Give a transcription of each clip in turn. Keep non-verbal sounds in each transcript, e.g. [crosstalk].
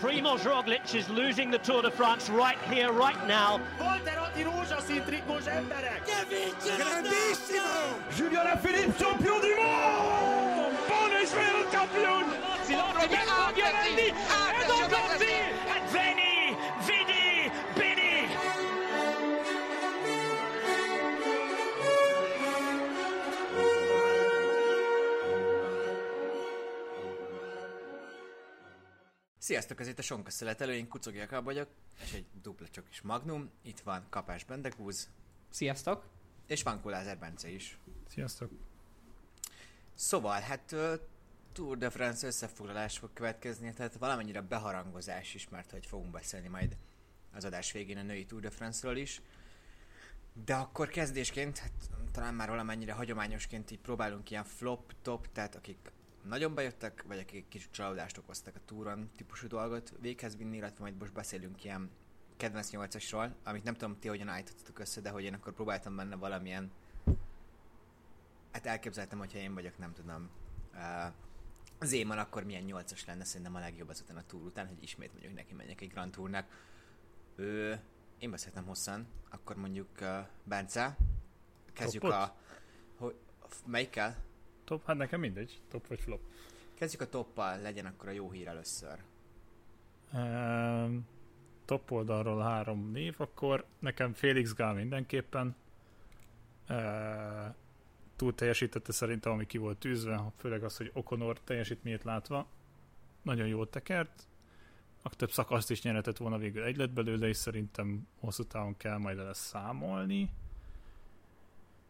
Primoz Roglic is losing the Tour de France right here, right now. Volterotti rózsaszín trikós emberek! Grandissimo! Julien Alaphilippe, champion du monde! Buon Israel champion! Roberto Giovanni Sziasztok, ez itt a Sonka Szeletelő, én Kucogi Jakab vagyok, és egy dupla csak is Magnum. Itt van Kapás Bendegúz, Sziasztok! és van Kulázer Bence is. Sziasztok. Szóval, hát Tour de France összefoglalás fog következni, tehát valamennyire beharangozás is, mert hogy fogunk beszélni majd az adás végén a női Tour de France-ről is. De akkor kezdésként, hát talán már valamennyire hagyományosként így próbálunk ilyen flop-top, tehát akik nagyon bejöttek, vagy akik kicsit csalódást okoztak a túron típusú dolgot véghez vinni, illetve majd most beszélünk ilyen kedvenc nyolcasról, amit nem tudom ti hogyan állítottatok össze, de hogy én akkor próbáltam benne valamilyen hát elképzeltem, hogyha én vagyok, nem tudom, uh, az éman, akkor milyen nyolcas lenne, szerintem a legjobb azután a túr után, hogy ismét mondjuk neki menjek egy Grand Tournak. Ő, én beszéltem hosszan, akkor mondjuk uh, Bence, kezdjük Topot? a... Hogy, melyikkel? Top, hát nekem mindegy, top vagy flop. Kezdjük a toppal, legyen akkor a jó hír először. Ehm, top oldalról három név, akkor nekem Félix Gál mindenképpen. Ehm, túl teljesítette szerintem, ami ki volt tűzve, főleg az, hogy Okonor teljesítményét látva. Nagyon jól tekert. A több szakaszt is nyerhetett volna végül egy lett belőle, és szerintem hosszú távon kell majd vele számolni.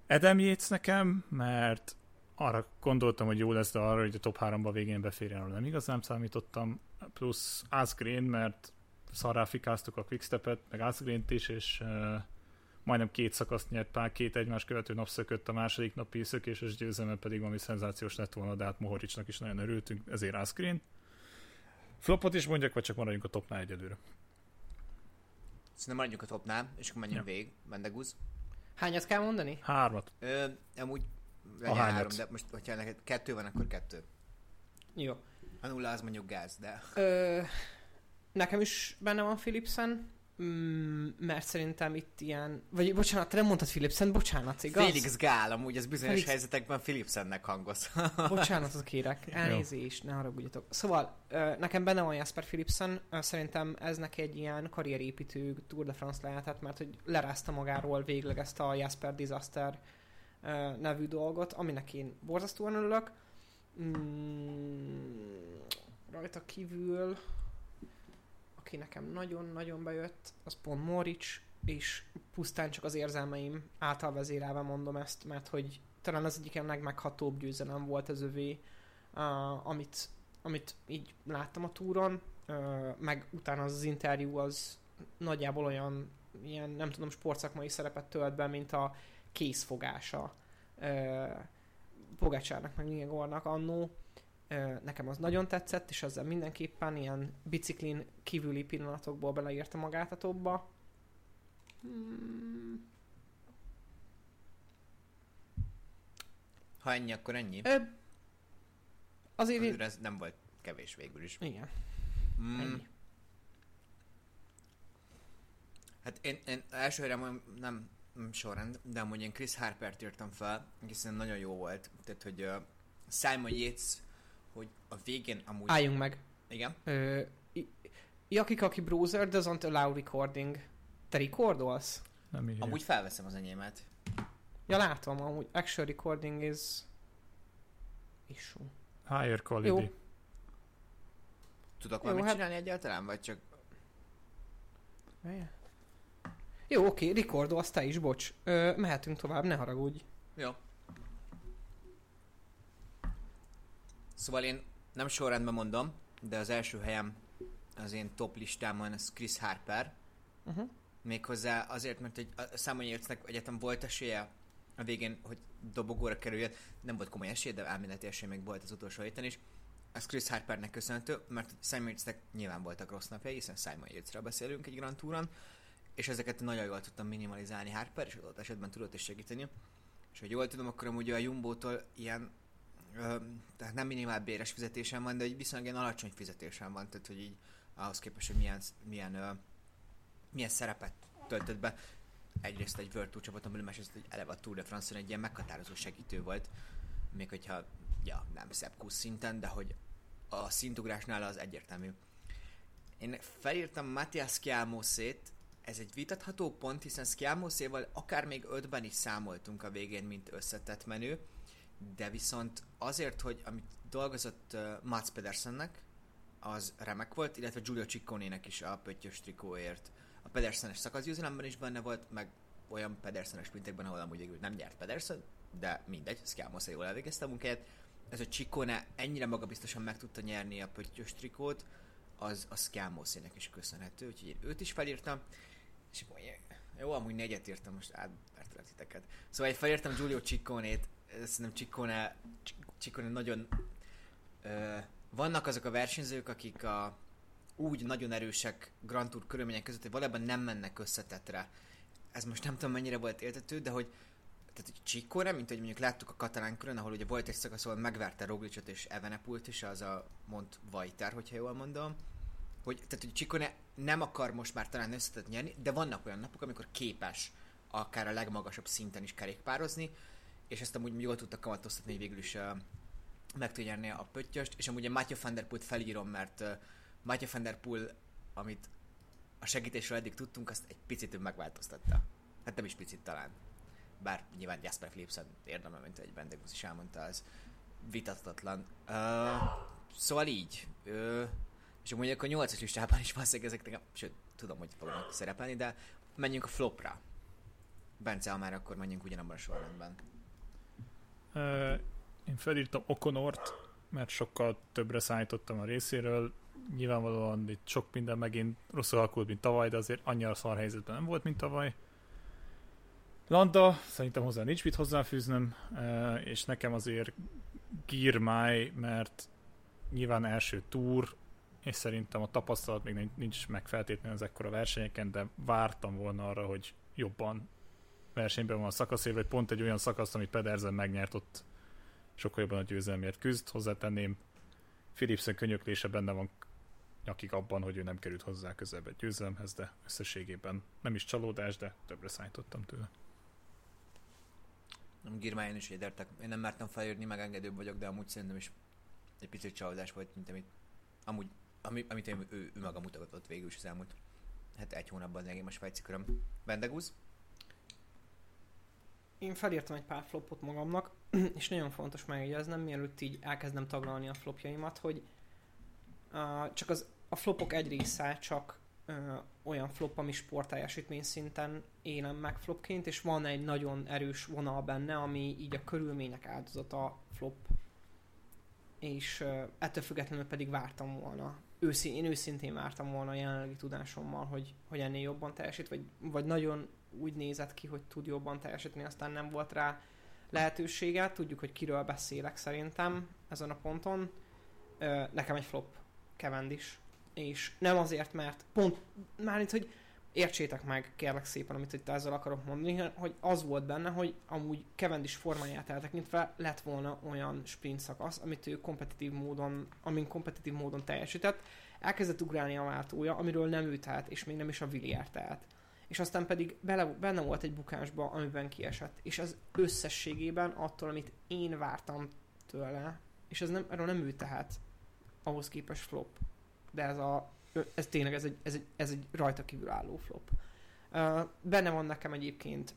Adam Yates nekem, mert arra gondoltam, hogy jó lesz, de arra, hogy a top 3-ba végén beférjen, arra nem igazán számítottam. Plusz Asgreen, mert szarrá fikáztuk a Quickstepet, meg Asgreen-t is, és uh, majdnem két szakaszt nyert pár, két egymás követő nap szökött, a második napi szökéses győzelme pedig valami szenzációs lett volna, de hát Mohoricsnak is nagyon örültünk, ezért Asgreen. Flopot is mondjak, vagy csak maradjunk a topnál egyelőre. Szerintem maradjunk a topnál, és akkor menjünk Ja. végig, Bendegúz. Hányat kell mondani? Hármat. Ö, amúgy legyen hányat? három, de most, hogyha neked kettő van, akkor kettő. Jó. A nulla az mondjuk gáz, de... Ö, nekem is benne van Philipsen, mm, mert szerintem itt ilyen... Vagy bocsánat, te nem mondtad Philipsen, bocsánat, igaz? Félix Gál, amúgy ez bizonyos Felix- helyzetekben Philipsennek hangoz. [laughs] Bocsánatot kérek, elnézést, ne haragudjatok. Szóval, ö, nekem benne van Jasper Philipsen, szerintem ez neki egy ilyen karrierépítő Tour de France lehetett, mert hogy lerázta magáról végleg ezt a Jasper Disaster nevű dolgot, aminek én borzasztóan örülök. Mm, rajta kívül, aki nekem nagyon-nagyon bejött, az pont Moric, és pusztán csak az érzelmeim által vezérelve mondom ezt, mert hogy talán az egyik legmeghatóbb győzelem volt az övé, uh, amit, amit így láttam a túron, uh, meg utána az, az interjú az nagyjából olyan ilyen, nem tudom, sportszakmai szerepet tölt be, mint a készfogása Pogácsárnak, meg Nyilgornak annó. Nekem az nagyon tetszett, és ezzel mindenképpen ilyen biciklin kívüli pillanatokból beleírta magát a topba. Hmm. Ha ennyi, akkor ennyi. Ö, azért. Azért ez nem volt kevés végül is. Igen. Mm. Ennyi. Hát én, én első helyre mondom, nem, nem sorrend, de amúgy én Chris Harpert írtam fel, hiszen nagyon jó volt. Tehát, hogy uh, Simon Yates, hogy a végén amúgy... Álljunk meg. Igen? Ö, i- Jaki Kaki Browser doesn't allow recording. Te recordolsz? Nem írja. Amúgy felveszem az enyémet. Ja, látom, amúgy actual recording is issue. Higher quality. Jó. Tudok Jó, valamit hát- csinálni egyáltalán, vagy csak... Várjál. Jó, oké, recordolsz te is, bocs. Ö, mehetünk tovább, ne haragudj. Jó. Szóval én nem sorrendben mondom, de az első helyem az én top listámon az Chris Harper. Uh-huh. Méghozzá azért, mert egy, a Simon Yatesnek egyetem volt esélye a végén, hogy dobogóra kerüljön. Nem volt komoly esélye, de elméleti esélye még volt az utolsó héten is. Ez Chris Harpernek köszönhető, mert Simon Yatesnek nyilván voltak rossz napjai, hiszen Simon Yatesről beszélünk egy Grand Touron, és ezeket nagyon jól tudtam minimalizálni Harper, és adott esetben tudott is segíteni. És hogy jól tudom, akkor amúgy a Jumbo-tól ilyen ö, tehát nem minimál béres fizetésem van, de egy viszonylag ilyen alacsony fizetésem van, tehát hogy így ahhoz képest, hogy milyen, milyen, ö, milyen szerepet töltött be. Egyrészt egy World Tour csapaton másrészt hogy eleve a Tour de France-on egy ilyen meghatározó segítő volt, még hogyha, ja, nem szebb szinten, de hogy a szintugrásnál az egyértelmű. Én felírtam Matthias Schiamosét, ez egy vitatható pont, hiszen Schiamoséval akár még ötben is számoltunk a végén, mint összetett menő, de viszont azért, hogy amit dolgozott uh, Mats Pedersennek, az remek volt, illetve Giulio Ciccone-nek is a pöttyös trikóért. A Pedersenes szakaszgyőzelemben is benne volt, meg olyan Pedersenes sprintekben, ahol amúgy végül nem nyert Pedersen, de mindegy, Schiamose jól elvégezte a munkáját. Ez a Ciccone ennyire magabiztosan meg tudta nyerni a pöttyös trikót, az a Schiamose-nek is köszönhető, úgyhogy én őt is felírtam. És jó, amúgy negyet írtam, most átvertelek titeket. Szóval egy felírtam Giulio Ciccone-t, szerintem Ciccone, Ciccone nagyon... Ö, vannak azok a versenyzők, akik a, úgy nagyon erősek Grand Tour körülmények között, hogy valójában nem mennek összetetre. Ez most nem tudom mennyire volt értető, de hogy tehát hogy Ciccone, mint hogy mondjuk láttuk a katalán körön, ahol ugye volt egy szakasz, ahol megverte Roglicot és Evenepult is, az a Mont Vajter, hogyha jól mondom, hogy, tehát, hogy Ciccone nem akar most már talán összetett nyerni, de vannak olyan napok, amikor képes akár a legmagasabb szinten is kerékpározni, és ezt amúgy jól tudta kamatoztatni, hogy végül is uh, meg tudja nyerni a pöttyöst, és amúgy a Matthew van der Poelt felírom, mert uh, Matthew van der Poel, amit a segítésről eddig tudtunk, azt egy picit ő megváltoztatta. Hát nem is picit talán. Bár nyilván Jasper Philipsen érdemel, mint egy Bendegus is elmondta, az vitathatatlan. Uh, szóval így. Uh, és amúgy akkor 8-as listában is valószínűleg ezek nekem, sőt, tudom, hogy fognak szerepelni, de menjünk a flopra. Bence, ha már akkor menjünk ugyanabban a sorrendben. Uh, én felírtam Okonort, mert sokkal többre szállítottam a részéről. Nyilvánvalóan itt sok minden megint rosszul alakult, mint tavaly, de azért annyira szar helyzetben nem volt, mint tavaly. Landa, szerintem hozzá nincs mit hozzáfűznöm, és nekem azért Girmay, mert nyilván első túr, és szerintem a tapasztalat még nincs meg feltétlenül az a versenyeken, de vártam volna arra, hogy jobban versenyben van a szakaszér, vagy pont egy olyan szakasz, amit Pedersen megnyert, ott sokkal jobban a győzelmért küzd. Hozzátenném, Philipsen könyöklése benne van nyakig abban, hogy ő nem került hozzá közelbe egy győzelemhez, de összességében nem is csalódás, de többre szállítottam tőle. Nem Girmáján is édertek. Én nem mertem felírni, megengedőbb vagyok, de amúgy szerintem is egy picit csalódás volt, mint amit amúgy ami, amit ő, ő, ő maga mutatott végül is az elmúlt hát egy hónapban legyen a svájci köröm. Bendegúz? Én felírtam egy pár flopot magamnak, [clears throat] és nagyon fontos megjegyeznem, mielőtt így elkezdem taglalni a flopjaimat, hogy uh, csak az, a flopok egy része csak uh, olyan flop, ami sportályásítmény szinten élem meg flopként, és van egy nagyon erős vonal benne, ami így a körülmények áldozata flop és uh, ettől függetlenül pedig vártam volna őszín, én őszintén vártam volna a jelenlegi tudásommal, hogy, hogy ennél jobban teljesít, vagy, vagy nagyon úgy nézett ki, hogy tud jobban teljesíteni, aztán nem volt rá lehetősége. Tudjuk, hogy kiről beszélek szerintem ezen a ponton. Nekem egy flop Cavendish. És nem azért, mert pont, már itt, hogy értsétek meg, kérlek szépen, amit itt ezzel akarok mondani, hogy az volt benne, hogy amúgy Cavendish formáját eltekintve lett volna olyan sprint szakasz, amit ő kompetitív módon, amin kompetitív módon teljesített, elkezdett ugrálni a váltója, amiről nem ő tehet, és még nem is a Villiers tehet. És aztán pedig bele, benne volt egy bukásba, amiben kiesett. És az összességében attól, amit én vártam tőle, és ez nem, erről nem ő tehet, ahhoz képest flop. De ez a ez tényleg ez egy, ez egy, ez egy rajta kívül álló flop. Uh, benne van nekem egyébként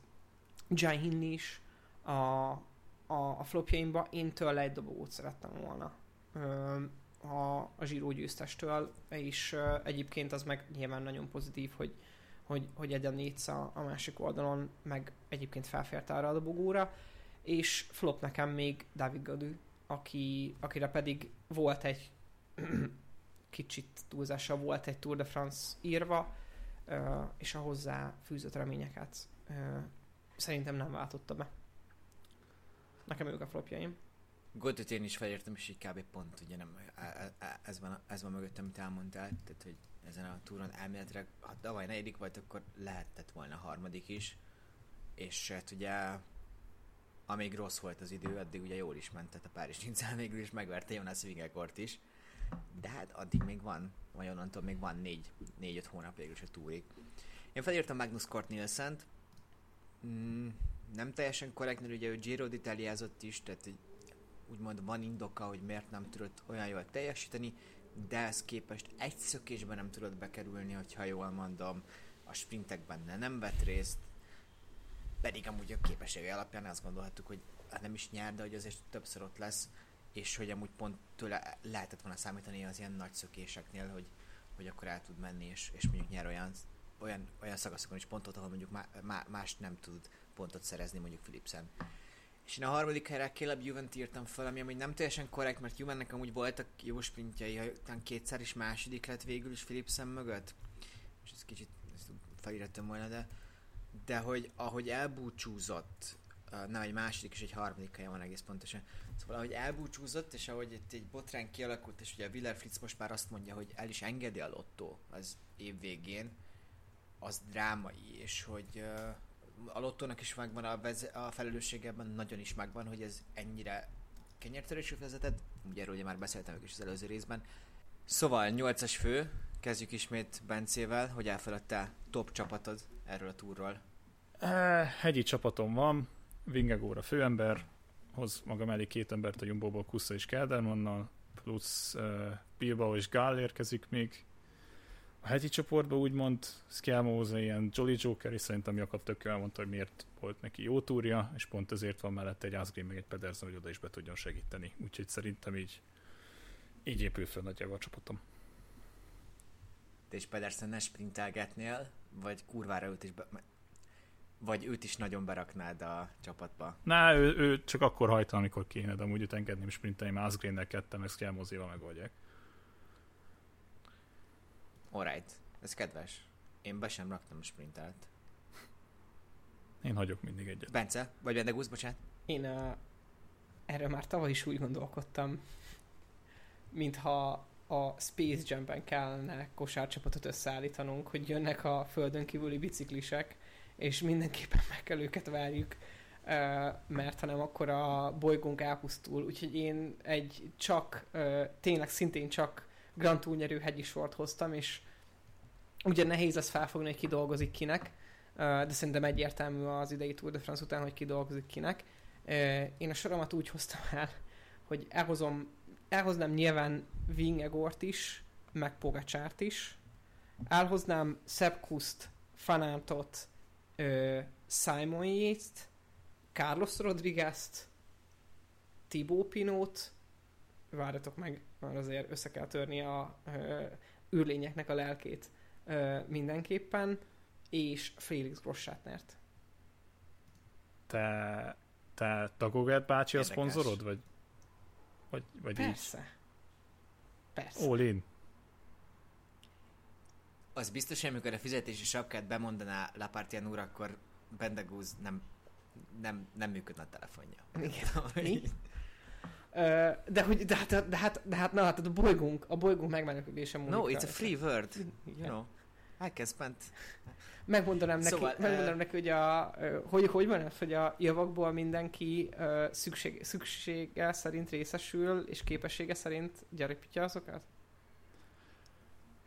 Jai Hinley is a, a, a flopjaimba. Én tőle egy dobogót szerettem volna. Uh, a, a Zsíró győztestől, és uh, egyébként az meg nyilván nagyon pozitív, hogy, hogy, hogy Nétsz a, a másik oldalon, meg egyébként felfért arra a dobogóra, és flop nekem még David Gadu, aki, akire pedig volt egy [clears throat] kicsit túlzása volt egy Tour de France írva, és a hozzá fűzött reményeket szerintem nem váltotta be. Nekem ők a flopjaim. Godot én is felértem, és így kb. pont, ugye nem, ez van, ez van mögött, amit elmondtál, tehát hogy ezen a túron elméletileg, ha tavaly negyedik volt, akkor lehetett volna harmadik is, és hát ugye amíg rossz volt az idő, addig ugye jól is ment, tehát a Párizs Nincel végül is megverte Jonas Vingekort is. De hát addig még van, vagy onnantól még van négy, négy-öt hónap végül is a túrig. Én felírtam Magnus Kort Nielsen-t, mm, nem teljesen korrekt, mert ugye ő Giro is, tehát úgymond van indoka, hogy miért nem tudott olyan jól teljesíteni, de ez képest egy szökésben nem tudott bekerülni, hogyha jól mondom, a sprintekben nem vett részt, pedig amúgy a képessége alapján azt gondolhattuk, hogy hát nem is nyer, de hogy azért többször ott lesz, és hogy amúgy pont tőle lehetett volna számítani az ilyen nagy szökéseknél, hogy, hogy akkor el tud menni, és, és mondjuk nyer olyan, olyan, olyan szakaszokon is pontot, ahol mondjuk má, má, más nem tud pontot szerezni, mondjuk Philipsen. És én a harmadik helyre Caleb Juvent írtam fel, ami amúgy nem teljesen korrekt, mert Juvennek amúgy voltak jó sprintjai, talán kétszer is második lett végül is Philipsen mögött. És ez kicsit ezt volna, de de hogy ahogy elbúcsúzott, nem egy második és egy harmadik helyen van egész pontosan. Szóval ahogy elbúcsúzott, és ahogy itt egy botrány kialakult, és ugye a Willer Fritz most már azt mondja, hogy el is engedi a lottó az év végén, az drámai, és hogy a lottónak is megvan a, veze- a felelősségeben, nagyon is megvan, hogy ez ennyire kenyertörésű vezetett, ugye erről ugye már beszéltem is az előző részben. Szóval 8-as fő, kezdjük ismét Bencével, hogy elfeledte top csapatod erről a túrról. Hegyi csapatom van, Vingegóra főember, hoz maga mellé két embert a Jumbo-ból, Kusza és Keldermannal, plusz uh, Bilbao és Gál érkezik még. A hegyi csoportban úgymond Skelmóza ilyen Jolly Joker, és szerintem Jakab tök elmondta, hogy miért volt neki jó túrja, és pont ezért van mellette egy Asgreen meg egy Pedersen, hogy oda is be tudjon segíteni. Úgyhogy szerintem így, így épül fel nagyjából a csapatom. Te is Pedersen ne sprintelgetnél, vagy kurvára őt is be, vagy őt is nagyon beraknád a csapatba? Na, ő, ő csak akkor hajta, amikor kéne, de amúgy őt engedném sprintelni, mert Asgreen-nel kettem, meg Skelmozéval megoldják. Alright, ez kedves. Én be sem raktam a sprintelt. Én hagyok mindig egyet. Bence, vagy Bendegúz, bocsánat. Én uh, erről már tavaly is úgy gondolkodtam, mintha a Space Jam-ben kellene kosárcsapatot összeállítanunk, hogy jönnek a földön kívüli biciklisek, és mindenképpen meg kell őket várjuk, mert hanem akkor a bolygónk elpusztul. Úgyhogy én egy csak, tényleg szintén csak Grand Tour nyerő hegyi sort hoztam, és ugye nehéz lesz felfogni, hogy ki dolgozik kinek, de szerintem egyértelmű az idei Tour de France után, hogy ki dolgozik kinek. Én a soromat úgy hoztam el, hogy elhozom, elhoznám nyilván Vingegort is, meg Pogacsárt is, elhoznám Sepp Kuszt, Fanantot, Simon Yates-t, Carlos Rodriguez-t, Thibaut Pinot, várjatok meg, mert azért össze kell törni a ö, űrlényeknek a lelkét ö, mindenképpen, és Felix Grossátnert. Te, te Dagogert bácsi a Érdekes. szponzorod, vagy, vagy, vagy így? Persze. Persze. All in. Az biztos, hogy amikor a fizetési sapkát bemondaná Lapartien úr, akkor Bendegúz nem, nem, nem működne a telefonja. Igen. [laughs] De, hogy, de, hát, de, hát, de hát, na, hát a bolygónk, a bolygónk megmenekülése múlik No, it's a free word. You know. I can spend. Megmondanám neki, Szóval, megmondanám ö- neki, hogy, a, hogy, hogy van ez, hogy a javakból mindenki ö, szükség, szüksége szerint részesül, és képessége szerint gyarapítja azokat?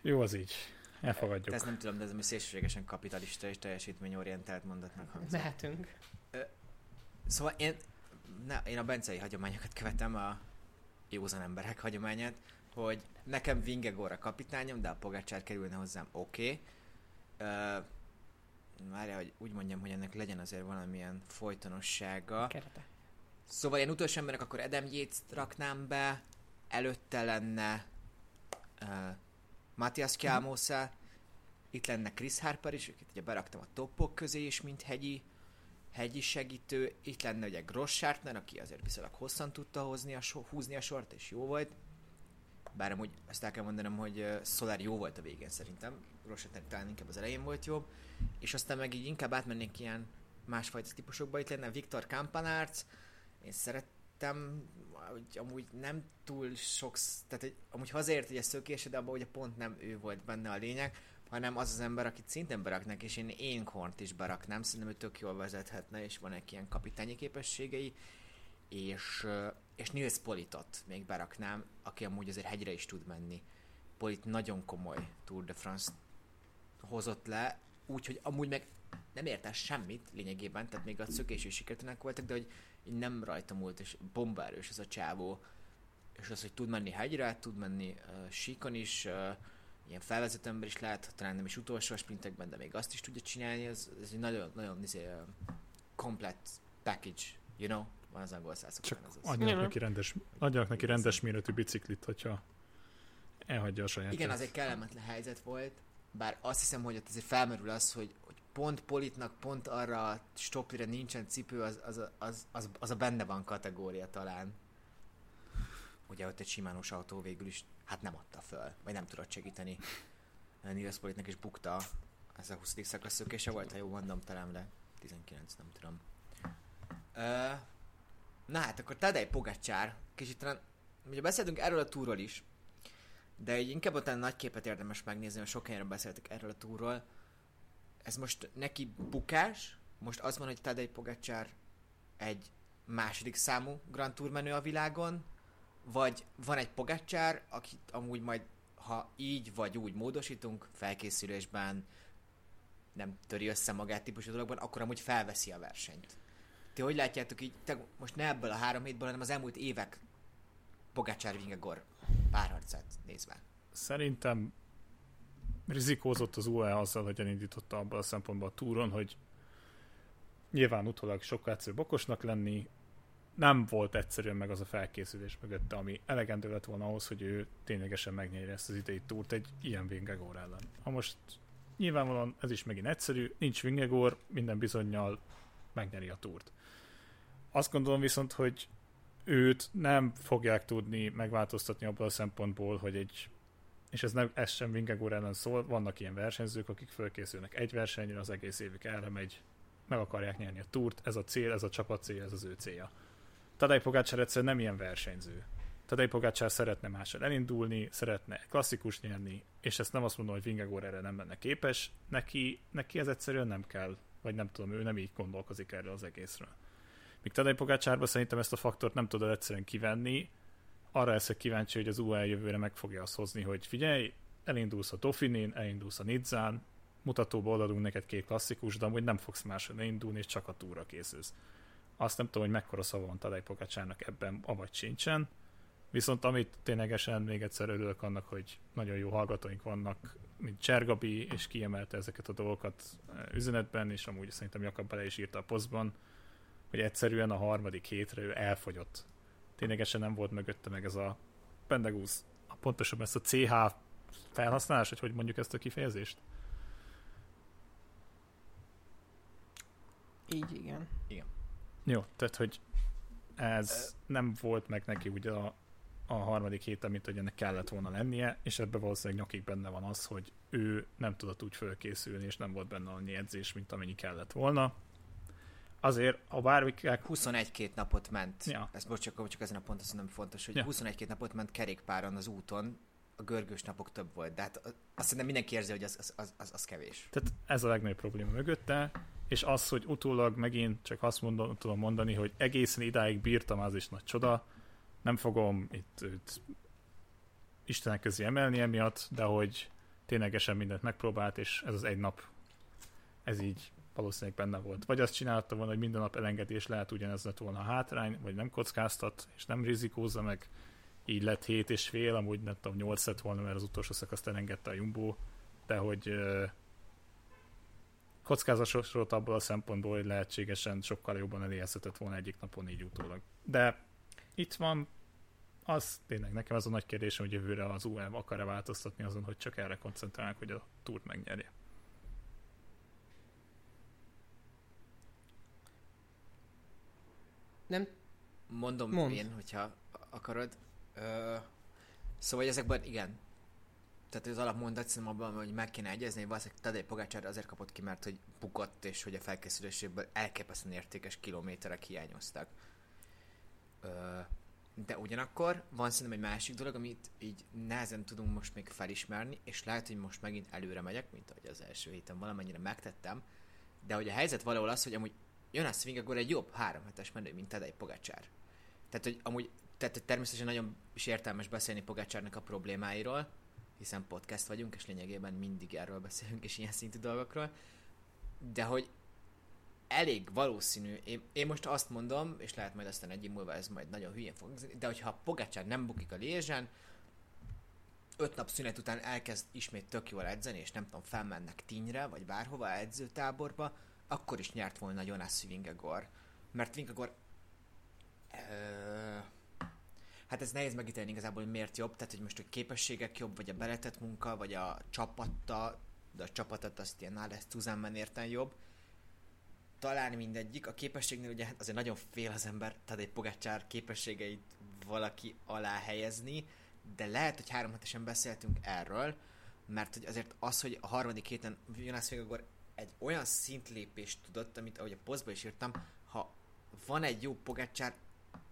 Jó az így. De Elfogadjuk. ezt nem tudom, de ez ami szélsőségesen kapitalista és teljesítményorientált mondatnak hangzik. Mehetünk. Szóval én, ne, én a bencei hagyományokat követem, a józan emberek hagyományát, hogy nekem Vingegor a kapitányom, de a Pogácsár kerülne hozzám, oké. Okay. Várja, hogy úgy mondjam, hogy ennek legyen azért valamilyen folytonossága. Kerete. Szóval én utolsó emberek akkor Adam yates raknám be, előtte lenne uh, Matthias Kjálmósza, itt lenne Chris Harper is, őket ugye beraktam a toppok közé is, mint hegyi, hegyi segítő, itt lenne ugye Gross Schartner, aki azért viszonylag hosszan tudta hozni a so, húzni a sort, és jó volt. Bár amúgy azt el kell mondanom, hogy Solar jó volt a végén szerintem, Schartner talán inkább az elején volt jobb, és aztán meg így inkább átmennék ilyen másfajta típusokba, itt lenne Viktor Kampanárc, én szerettem, hogy amúgy nem túl sok, tehát hogy amúgy hazaért egy szökése, de abban ugye pont nem ő volt benne a lényeg. hanem az az ember, akit szintén beraknak, és én Énkhornt is beraknám, szerintem ő tök jól vezethetne, és van egy ilyen kapitányi képességei, és, és Nils Politot még beraknám, aki amúgy azért hegyre is tud menni. Polit nagyon komoly Tour de France hozott le, úgyhogy amúgy meg nem érte semmit lényegében, tehát még a szökés is sikertelenek voltak, de hogy nem rajta múlt, és bombárős ez a csávó, és az, hogy tud menni hegyre, tud menni uh, síkon is, uh, ilyen felvezető ember is lehet, talán nem is utolsó a sprintekben, de még azt is tudja csinálni, ez, ez egy nagyon, nagyon izé, uh, komplet package, you know? Van az angol száz Csak az adjanak neki rendes, adjanak neki rendes méretű biciklit, hogyha elhagyja a saját. Igen, az egy kellemetlen helyzet volt, bár azt hiszem, hogy ott azért felmerül az, hogy, hogy pont Politnak pont arra a stoplire nincsen cipő, az, az, az, az, az a benne van kategória talán. Ugye ott egy simánus autó végül is hát nem adta föl, vagy nem tudott segíteni. Nils Politnak is bukta, ez a 20. szakasz szökése volt, ha jól mondom, talán le 19, nem tudom. Uh, na hát akkor Tadej Pogacsár, kicsit talán, ugye beszéltünk erről a túról is, de egy inkább utána nagy képet érdemes megnézni, mert sok helyen beszéltek erről a túról. Ez most neki bukás, most az van, hogy Tadej Pogacsár egy második számú Grand Tour menő a világon, vagy van egy Pogacsár, akit amúgy majd, ha így vagy úgy módosítunk, felkészülésben nem töri össze magát típusú dologban, akkor amúgy felveszi a versenyt. Ti hogy látjátok így, te most ne ebből a három hétből, hanem az elmúlt évek Pogacsár Vingegor párharcát nézve? Szerintem rizikózott az UE azzal, hogy elindította abban a szempontból a túron, hogy nyilván utólag sokkal egyszerűbb okosnak lenni, nem volt egyszerűen meg az a felkészülés mögötte, ami elegendő lett volna ahhoz, hogy ő ténylegesen megnyerje ezt az idei túrt egy ilyen Vingegor ellen. Ha most nyilvánvalóan ez is megint egyszerű, nincs Vingegor, minden bizonyal megnyeri a túrt. Azt gondolom viszont, hogy őt nem fogják tudni megváltoztatni abból a szempontból, hogy egy és ez, nem, ez sem Vingegor ellen szól, vannak ilyen versenyzők, akik fölkészülnek egy versenyre, az egész évük erre megy, meg akarják nyerni a túrt, ez a cél, ez a csapat cél, ez az ő célja. Tadej Pogácsár egyszerűen nem ilyen versenyző. Tadej Pogácsár szeretne mással elindulni, szeretne klasszikus nyerni, és ezt nem azt mondom, hogy Vingegor erre nem lenne képes, neki, neki ez egyszerűen nem kell, vagy nem tudom, ő nem így gondolkozik erről az egészről. Míg Tadej Pogácsárba szerintem ezt a faktort nem tudod egyszerűen kivenni, arra leszek kíváncsi, hogy az UAE jövőre meg fogja azt hozni, hogy figyelj, elindulsz a Dauphinén, elindulsz a Nizzán, mutatóba odaadunk neked két klasszikus, de amúgy nem fogsz máshol indulni, és csak a túra készülsz. Azt nem tudom, hogy mekkora szava van Tadej Pogácsának ebben, avagy sincsen. Viszont amit ténylegesen még egyszer örülök annak, hogy nagyon jó hallgatóink vannak, mint Csergabi, és kiemelte ezeket a dolgokat üzenetben, és amúgy szerintem Jakab bele is írta a posztban, hogy egyszerűen a harmadik hétre ő elfogyott. Ténylegesen nem volt mögötte meg ez a Pendegus, pontosan ezt a CH felhasználás, hogy hogy mondjuk ezt a kifejezést? Így igen. Igen. Jó, tehát hogy ez nem volt meg neki ugye a, a harmadik hét, amit hogy ennek kellett volna lennie, és ebben valószínűleg nyakig benne van az, hogy ő nem tudott úgy fölkészülni, és nem volt benne annyi edzés, mint amennyi kellett volna. Azért a bármikák... 21-két napot ment. Ja. Ez most csak, csak ezen a ponton szerintem fontos, hogy Ja. 21-két napot ment kerékpáron az úton, a görgős napok több volt, de hát azt szerintem mindenki érzi, hogy az, az, az, az, az kevés. Tehát ez a legnagyobb probléma mögötte, és az, hogy utólag megint csak azt mondom, tudom mondani, hogy egészen idáig bírtam, az is nagy csoda. Nem fogom itt őt Istenek közé emelni emiatt, de hogy ténylegesen mindent megpróbált, és ez az egy nap, ez így valószínűleg benne volt. Vagy azt csinálta volna, hogy minden nap elengedés lehet ugyanez lett volna a hátrány, vagy nem kockáztat, és nem rizikózza meg, így lett 7 és fél, amúgy nem tudom, 8 lett volna, mert az utolsó szakaszt elengedte a Jumbo, de hogy ö, kockázatos volt abból a szempontból, hogy lehetségesen sokkal jobban eléhezhetett volna egyik napon így utólag. De itt van, az tényleg nekem az a nagy kérdésem, hogy jövőre az UE akar-e változtatni azon, hogy csak erre koncentrálnak, hogy a túrt megnyerje. Nem, Mondom Mondd. én, hogyha akarod. Ö, szóval ezekben igen. Tehát az alapmondat szerintem abban, hogy meg kéne egyezni, hogy valószínűleg Tadej Pogácsár azért kapott ki, mert hogy bukott, és hogy a felkészüléséből elképesztően értékes kilométerek hiányoztak. Ö, De ugyanakkor van szerintem egy másik dolog, amit így nehezen tudunk most még felismerni, és lehet, hogy most megint előre megyek, mint ahogy az első héten valamennyire megtettem, de hogy a helyzet valahol az, hogy amúgy Jonas Vingegaard egy jobb három hetes menő, mint Tadej Pogacsár. Tehát, hogy amúgy tehát természetesen nagyon is értelmes beszélni Pogacsárnak a problémáiról, hiszen podcast vagyunk, és lényegében mindig erről beszélünk, és ilyen szintű dolgokról, de hogy elég valószínű, én, én most azt mondom, és lehet majd aztán egy év múlva ez majd nagyon hülyén fog de hogyha Pogacsár nem bukik a lézsen, öt nap szünet után elkezd ismét tök jól edzeni, és nem tudom, felmennek Tinyre, vagy bárhova edzőtáborba, akkor is nyert volna Jonas Vingegaard. Mert Vingegaard... Ö, hát ez nehéz megítélni igazából, hogy miért jobb, tehát hogy most a képességek jobb, vagy a beletett munka, vagy a csapatta, de a csapatot azt ilyen Nálesz Tuzemben érten jobb. Talán mindegyik. A képességnél ugye hát azért nagyon fél az ember, tehát egy Pogácsár képességeit valaki alá helyezni, de lehet, hogy három hetesen beszéltünk erről, mert hogy azért az, hogy a harmadik héten Jonas Vingegaard egy olyan szintlépést tudott, amit ahogy a posztban is írtam, ha van egy jó Pogácsár,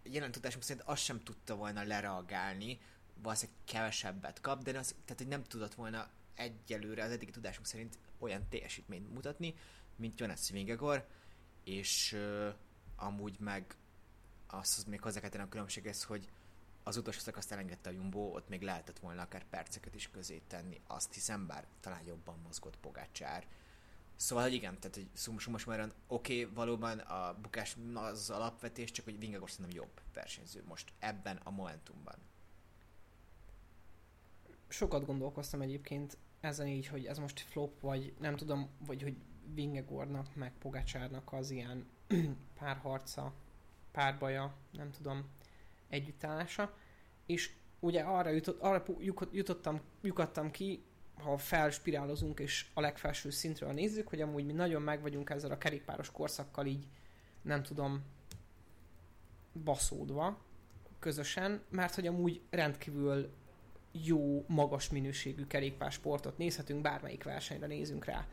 jelen tudásunk szerint azt sem tudta volna lereagálni, valószínűleg kevesebbet kap, de az, tehát hogy nem tudott volna egyelőre az eddigi tudásunk szerint olyan teljesítményt mutatni, mint Jonas Vingegaard, és uh, amúgy meg azt az még hozzá kell a különbséghez, hogy az utolsó szakaszt elengedte a Jumbo, ott még lehetett volna akár perceket is közé tenni, azt hiszem, bár talán jobban mozgott Pogácsár. Szóval, hogy igen, tehát summa már oké, okay, valóban a bukás az alapvetés, csak hogy Vingegaard szerintem jobb versenyző most ebben a momentumban. Sokat gondolkoztam egyébként ezen így, hogy ez most flop, vagy nem tudom, vagy hogy Vingegaardnak, meg Pogacsárnak az ilyen [clears throat] párharca, párbaja, nem tudom, együttállása, és ugye arra, jutott, arra jutottam, jutottam ki, ha felspirálozunk és a legfelső szintről nézzük, hogy amúgy mi nagyon meg vagyunk ezzel a kerékpáros korszakkal így, nem tudom, baszódva közösen, mert hogy amúgy rendkívül jó, magas minőségű kerékpársportot nézhetünk, bármelyik versenyre nézünk rá.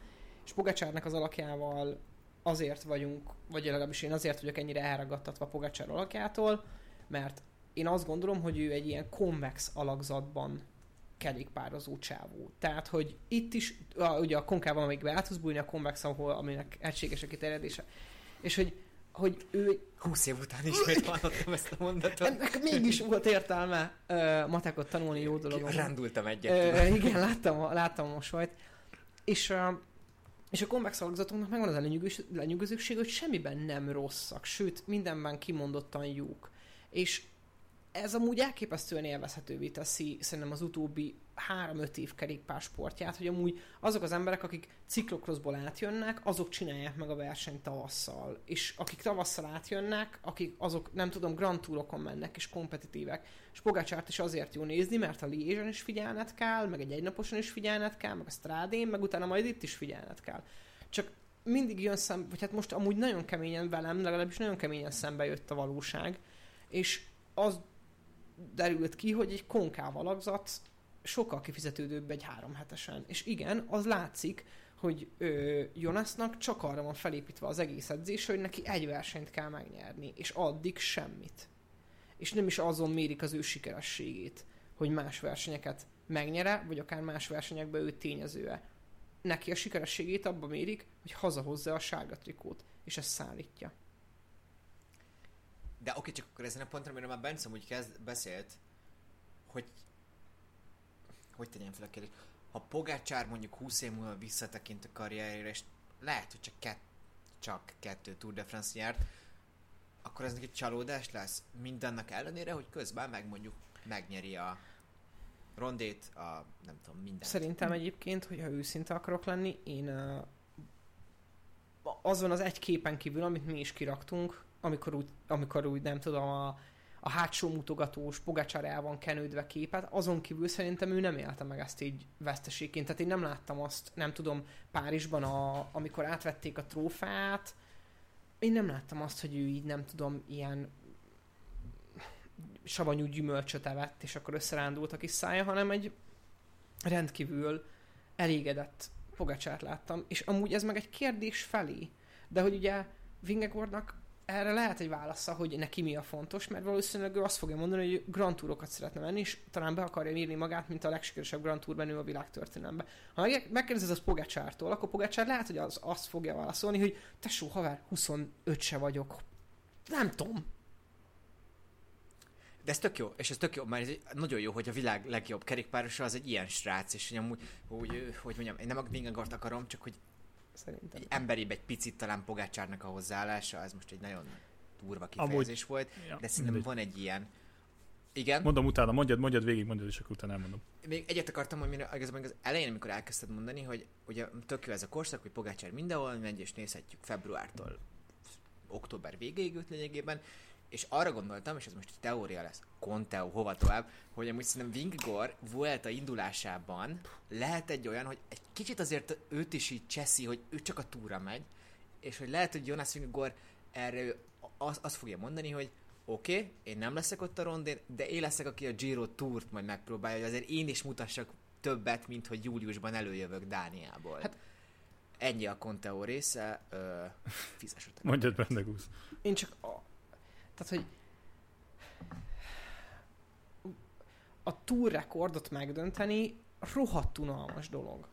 És Pogacsárnak az alakjával azért vagyunk, vagy legalábbis én azért vagyok ennyire elragadtatva Pogacsár alakjától, mert én azt gondolom, hogy ő egy ilyen konvex alakzatban kerékpározó csávó. Tehát, hogy itt is, a, ugye a konkában még be át tudsz bújni a konvex, ahol, aminek egységes a kiterjedése. És hogy hogy ő... 20 év után ismét hallottam ezt a mondatot. Ennek mégis volt értelme uh, matekot tanulni jó dolog. Rendultam egyet. Uh, igen, láttam, láttam a mosolyt. És, uh, és a konvex alakzatunknak megvan az a lenyűgözőség, hogy semmiben nem rosszak, sőt, mindenben kimondottan jók. És ez amúgy elképesztően élvezhetővé teszi szerintem az utóbbi 3-5 év kerékpársportját, hogy amúgy azok az emberek, akik ciklokroszból átjönnek, azok csinálják meg a versenyt tavasszal. És akik tavasszal átjönnek, akik azok, nem tudom, Grand Tourokon mennek és kompetitívek. És Pogácsárt is azért jó nézni, mert a Liézsen is figyelned kell, meg egy egynaposan is figyelned kell, meg a Strádén, meg utána majd itt is figyelned kell. Csak mindig jön szembe, vagy hát most amúgy nagyon keményen velem, legalábbis nagyon keményen szembe jött a valóság, és az derült ki, hogy egy konkáv alakzat sokkal kifizetődőbb egy három hetesen. És igen, az látszik, hogy ö, Jonasnak csak arra van felépítve az egész edzés, hogy neki egy versenyt kell megnyerni, és addig semmit. És nem is azon mérik az ő sikerességét, hogy más versenyeket megnyere, vagy akár más versenyekben ő tényezőe. Neki a sikerességét abba mérik, hogy hazahozza a sárga trikót, és ezt szállítja. De oké, csak akkor ezen a ponton, amiről már Bence úgy kezd, beszélt, hogy hogy tegyem fel a kérdést, ha Pogácsár mondjuk 20 év múlva visszatekint a karrierjére, és lehet, hogy csak, kett, csak kettő Tour de France nyert, akkor ez neki csalódás lesz mindennek ellenére, hogy közben meg mondjuk megnyeri a rondét, a nem tudom, mindent. Szerintem egyébként, hogyha őszinte akarok lenni, én uh, azon az egy képen kívül, amit mi is kiraktunk, amikor úgy, amikor úgy nem tudom, a, a hátsó mutogatós Pogacsár van kenődve képet, azon kívül szerintem ő nem élte meg ezt így veszteségként. Tehát én nem láttam azt, nem tudom, Párizsban, a, amikor átvették a trófát, én nem láttam azt, hogy ő így nem tudom, ilyen savanyú gyümölcsöt evett, és akkor összerándult a kis szája, hanem egy rendkívül elégedett Pogacsárt láttam, és amúgy ez meg egy kérdés felé, de hogy ugye Vingegaardnak erre lehet egy válasza, hogy neki mi a fontos, mert valószínűleg ő azt fogja mondani, hogy Grand Tourokat szeretne menni, és talán be akarja írni magát, mint a legsikeresebb Grand Tour menő a világ. Ha meg- megkérdezed az Pogacsártól, akkor Pogacsár lehet, hogy az, azt fogja válaszolni, hogy tesó, haver, 25 se vagyok. Nem tudom. De ez tök jó, és ez tök jó, mert ez nagyon jó, hogy a világ legjobb kerékpárosa az egy ilyen srác, és hogy amúgy, hogy, hogy mondjam, én nem a akarom, csak hogy Szerintem. egy emberibb egy picit talán Pogácsárnak a hozzáállása, ez most egy nagyon durva kifejezés Amúgy- volt, Ja, de szerintem mindegy. van egy ilyen. Igen, Mondom utána, mondjad, mondjad végig, mondjad, és akkor utána elmondom. még egyet akartam mondani, igazából az elején, amikor elkezdted mondani, hogy ugye tök jó ez a korszak, hogy Pogácsár mindenhol megy, és nézhetjük februártól október végéig őt lényegében, és arra gondoltam, és ez most egy teória lesz, Conteo, hova tovább, hogy amúgy szerintem Vingor Vuelta indulásában lehet egy olyan, hogy egy kicsit azért őt is így cseszi, hogy ő csak a túra megy, és hogy lehet, hogy Jonas Vingor erre azt, azt fogja mondani, hogy oké, okay, én nem leszek ott a rondén, de én leszek, aki a Giro Tourt majd megpróbálja, hogy azért én is mutassak többet, mint hogy júliusban előjövök Dániából. Hát, Ennyi a Conteo része, ö, fizes utána. Mondjad, Bendegúz. Én csak a... Tehát, hogy a túr rekordot megdönteni rohadt unalmas dolog.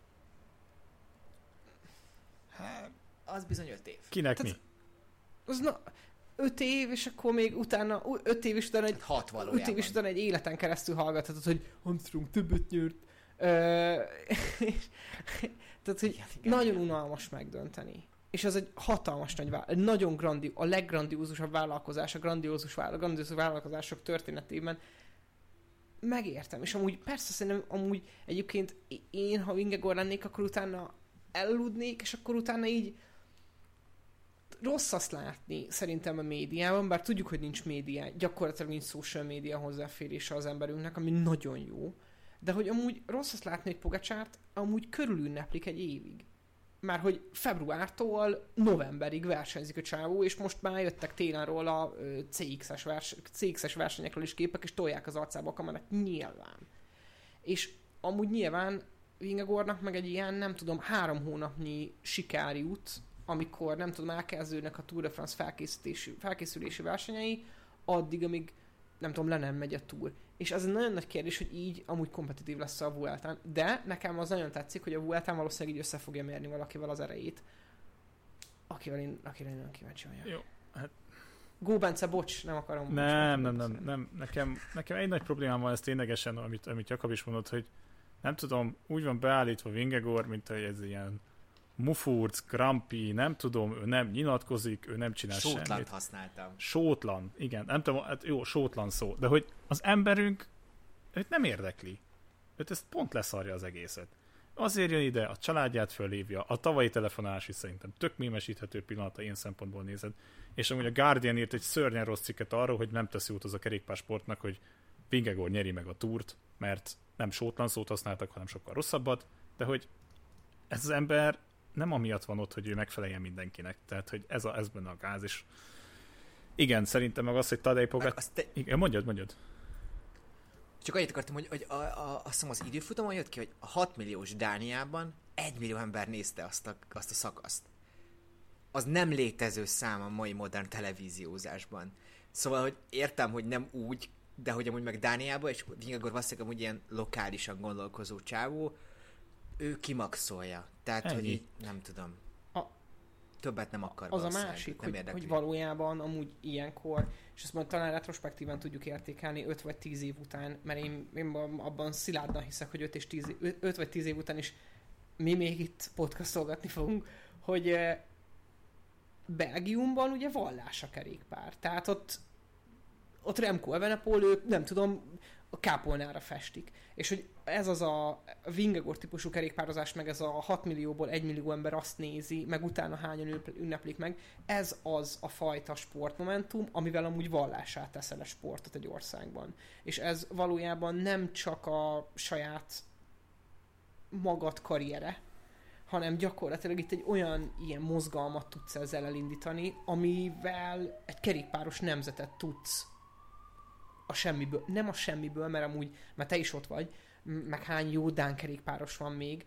Hát, az bizony öt év. Kinek Tehát- mi? Az na, öt év, és akkor még utána, öt év és utána egy, Hat öt valójában. év és utána egy életen keresztül hallgathatod, hogy Armstrong többet nyert. Ö, [laughs] és- tehát, hogy Igen, igen, nagyon igen. unalmas megdönteni. És ez egy hatalmas nagy egy nagyon grandi, a leggrandiózusabb vállalkozás, a grandiózus, vállal, vállalkozások történetében. Megértem, és amúgy persze szerintem amúgy egyébként én, ha Vingegor lennék, akkor utána eludnék, és akkor utána így rossz azt látni szerintem a médiában, bár tudjuk, hogy nincs média, gyakorlatilag nincs social média hozzáférése az emberünknek, ami nagyon jó, de hogy amúgy rossz azt látni, hogy Pogacsárt amúgy körülünneplik egy évig. Már hogy februártól novemberig versenyzik a csávó, és most már jöttek télen róla ö, CX-es, vers- CX-es versenyekről is képek, és tolják az arcába a kamerát, nyilván. És amúgy nyilván Vingegornak meg egy ilyen, nem tudom, három hónapnyi sikári út, amikor nem tudom, elkezdődnek a Tour de France felkészítési, felkészülési versenyei, addig, amíg nem tudom, le nem megy a túr. És az egy nagyon nagy kérdés, hogy így amúgy kompetitív lesz a Vueltán. De nekem az nagyon tetszik, hogy a Vueltán valószínűleg így össze fogja mérni valakivel az erejét. Akivel én, akire én nagyon kíváncsi vagyok. Jó, hát- Gó Bence, bocs, nem akarom. Nem, nem, megtudni. nem, nem. Nekem, nekem egy nagy problémám van ez ténylegesen, amit, amit Jakab is mondott, hogy nem tudom, úgy van beállítva Vingegor, mint hogy ez ilyen mufurc, krampi, nem tudom, ő nem nyilatkozik, ő nem csinál Sótlant semmit. használtam. Sótlan, igen, nem tudom, hát jó, sótlan szó, de hogy az emberünk őt nem érdekli. Őt ez pont leszarja az egészet. Azért jön ide, a családját fölhívja, a tavalyi telefonálás is szerintem tök mémesíthető pillanata én szempontból nézed. És amúgy a Guardian írt egy szörnyen rossz cikket arról, hogy nem teszi út az a kerékpársportnak, hogy Vingegor nyeri meg a túrt, mert nem sótlan szót használtak, hanem sokkal rosszabbat, de hogy ez az ember nem amiatt van ott, hogy ő megfeleljen mindenkinek. Tehát, hogy ez, a, ez benne a gáz, és igen, szerintem meg az, hogy Tadej azt te, Igen, mondjad, mondjad. csak annyit akartam, hogy, hogy a, a, azt hiszem az időfutamon jött ki, hogy a 6 milliós Dániában 1 millió ember nézte azt a, azt a szakaszt. Az nem létező szám a mai modern televíziózásban. Szóval, hogy értem, hogy nem úgy, de hogy amúgy meg Dániában, és Vingagor valószínűleg amúgy ilyen lokálisan gondolkozó csávó, ő kimaxolja. Tehát, Ennyi. hogy így, nem tudom. A- Többet nem akar Az a valószínűleg, másik, nem hogy, érdekli. hogy valójában amúgy ilyenkor, és ezt majd talán retrospektíven tudjuk értékelni 5 vagy 10 év után, mert én, én abban szilárdan hiszek, hogy 5, és 10, 5 vagy 10 év után is mi még itt podcastolgatni fogunk, hogy Belgiumban ugye vallás a kerékpár. Tehát ott ott Remco Evenepoel, ők nem tudom, a kápolnára festik. És hogy ez az a Vingegor típusú kerékpározás, meg ez a 6 millióból 1 millió ember azt nézi, meg utána hányan ünneplik meg, ez az a fajta sportmomentum, amivel amúgy vallását teszel a sportot egy országban. És ez valójában nem csak a saját magad karriere, hanem gyakorlatilag itt egy olyan ilyen mozgalmat tudsz ezzel elindítani, amivel egy kerékpáros nemzetet tudsz a semmiből, nem a semmiből, mert amúgy, mert te is ott vagy, meg hány jó Dán kerékpáros van még,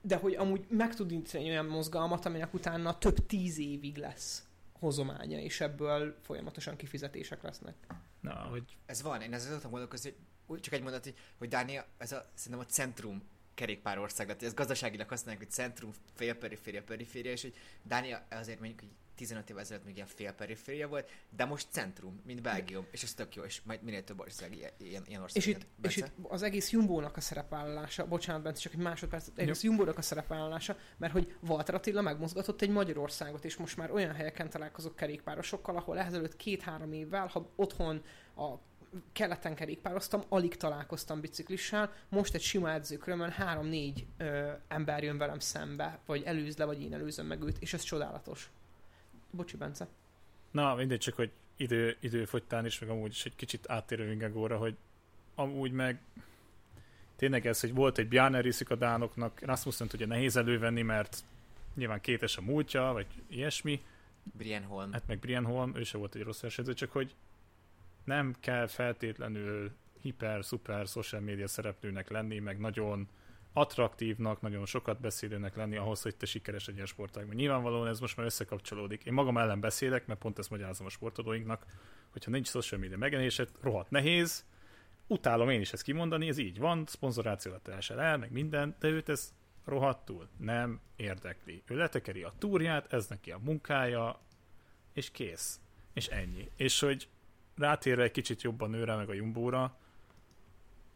de hogy amúgy meg tud indítani olyan mozgalmat, aminek utána több tíz évig lesz hozománya, és ebből folyamatosan kifizetések lesznek. Na, hogy Ez van, én ezzel tudtam gondolkozni, hogy úgy csak egy mondat, hogy, hogy Dánia, ez a, szerintem a centrum kerékpárország, tehát ez gazdaságilag használják, hogy centrum, félperiféria, periféria, és hogy Dánia azért mondjuk, hogy 15 évvel ezelőtt még ilyen félperiféria volt, de most centrum, mint Belgium, és ez tök jó, és majd minél több ország ilyen, ilyen, ilyen ország. És itt, és itt az egész Jumbo-nak a szerepvállalása, bocsánat, Bence, csak egy másodperc, az egész Jumbo-nak a szerepvállalása, mert hogy Walter Attila megmozgatott egy Magyarországot, és most már olyan helyeken találkozok kerékpárosokkal, ahol ezelőtt két-három évvel, ha otthon a keleten kerékpároztam, alig találkoztam biciklissel, most egy sima edzőkörömön három-négy ö, ember jön velem szembe, vagy előz le, vagy én előzöm meg őt, és ez csodálatos. Bocsi, Bence. Na, mindegy, csak hogy idő, időfogytán is, meg amúgy is egy kicsit áttérő Vingegóra, hogy amúgy meg tényleg ez, hogy volt egy Bjarne részük a dánoknak, Rasmussen ugye nehéz elővenni, mert nyilván kétes a múltja, vagy ilyesmi, Brian Holm. hát meg Brian Holm, ő se volt egy rossz versenyző, csak hogy nem kell feltétlenül hiper, szuper social media szereplőnek lenni, meg nagyon attraktívnak, nagyon sokat beszélőnek lenni ahhoz, hogy te sikeres egy ilyen sportágban. Nyilvánvalóan ez most már összekapcsolódik. Én magam ellen beszélek, mert pont ezt magyarázom a sportolóinknak, hogyha nincs social media megjelenésed, rohadt nehéz, utálom én is ezt kimondani, ez így van, szponzorációt esel el, meg minden, de őt ez rohadtul nem érdekli. Ő letekeri a túrját, ez neki a munkája, és kész. És ennyi. És hogy rátérve egy kicsit jobban őre, meg a Jumbóra,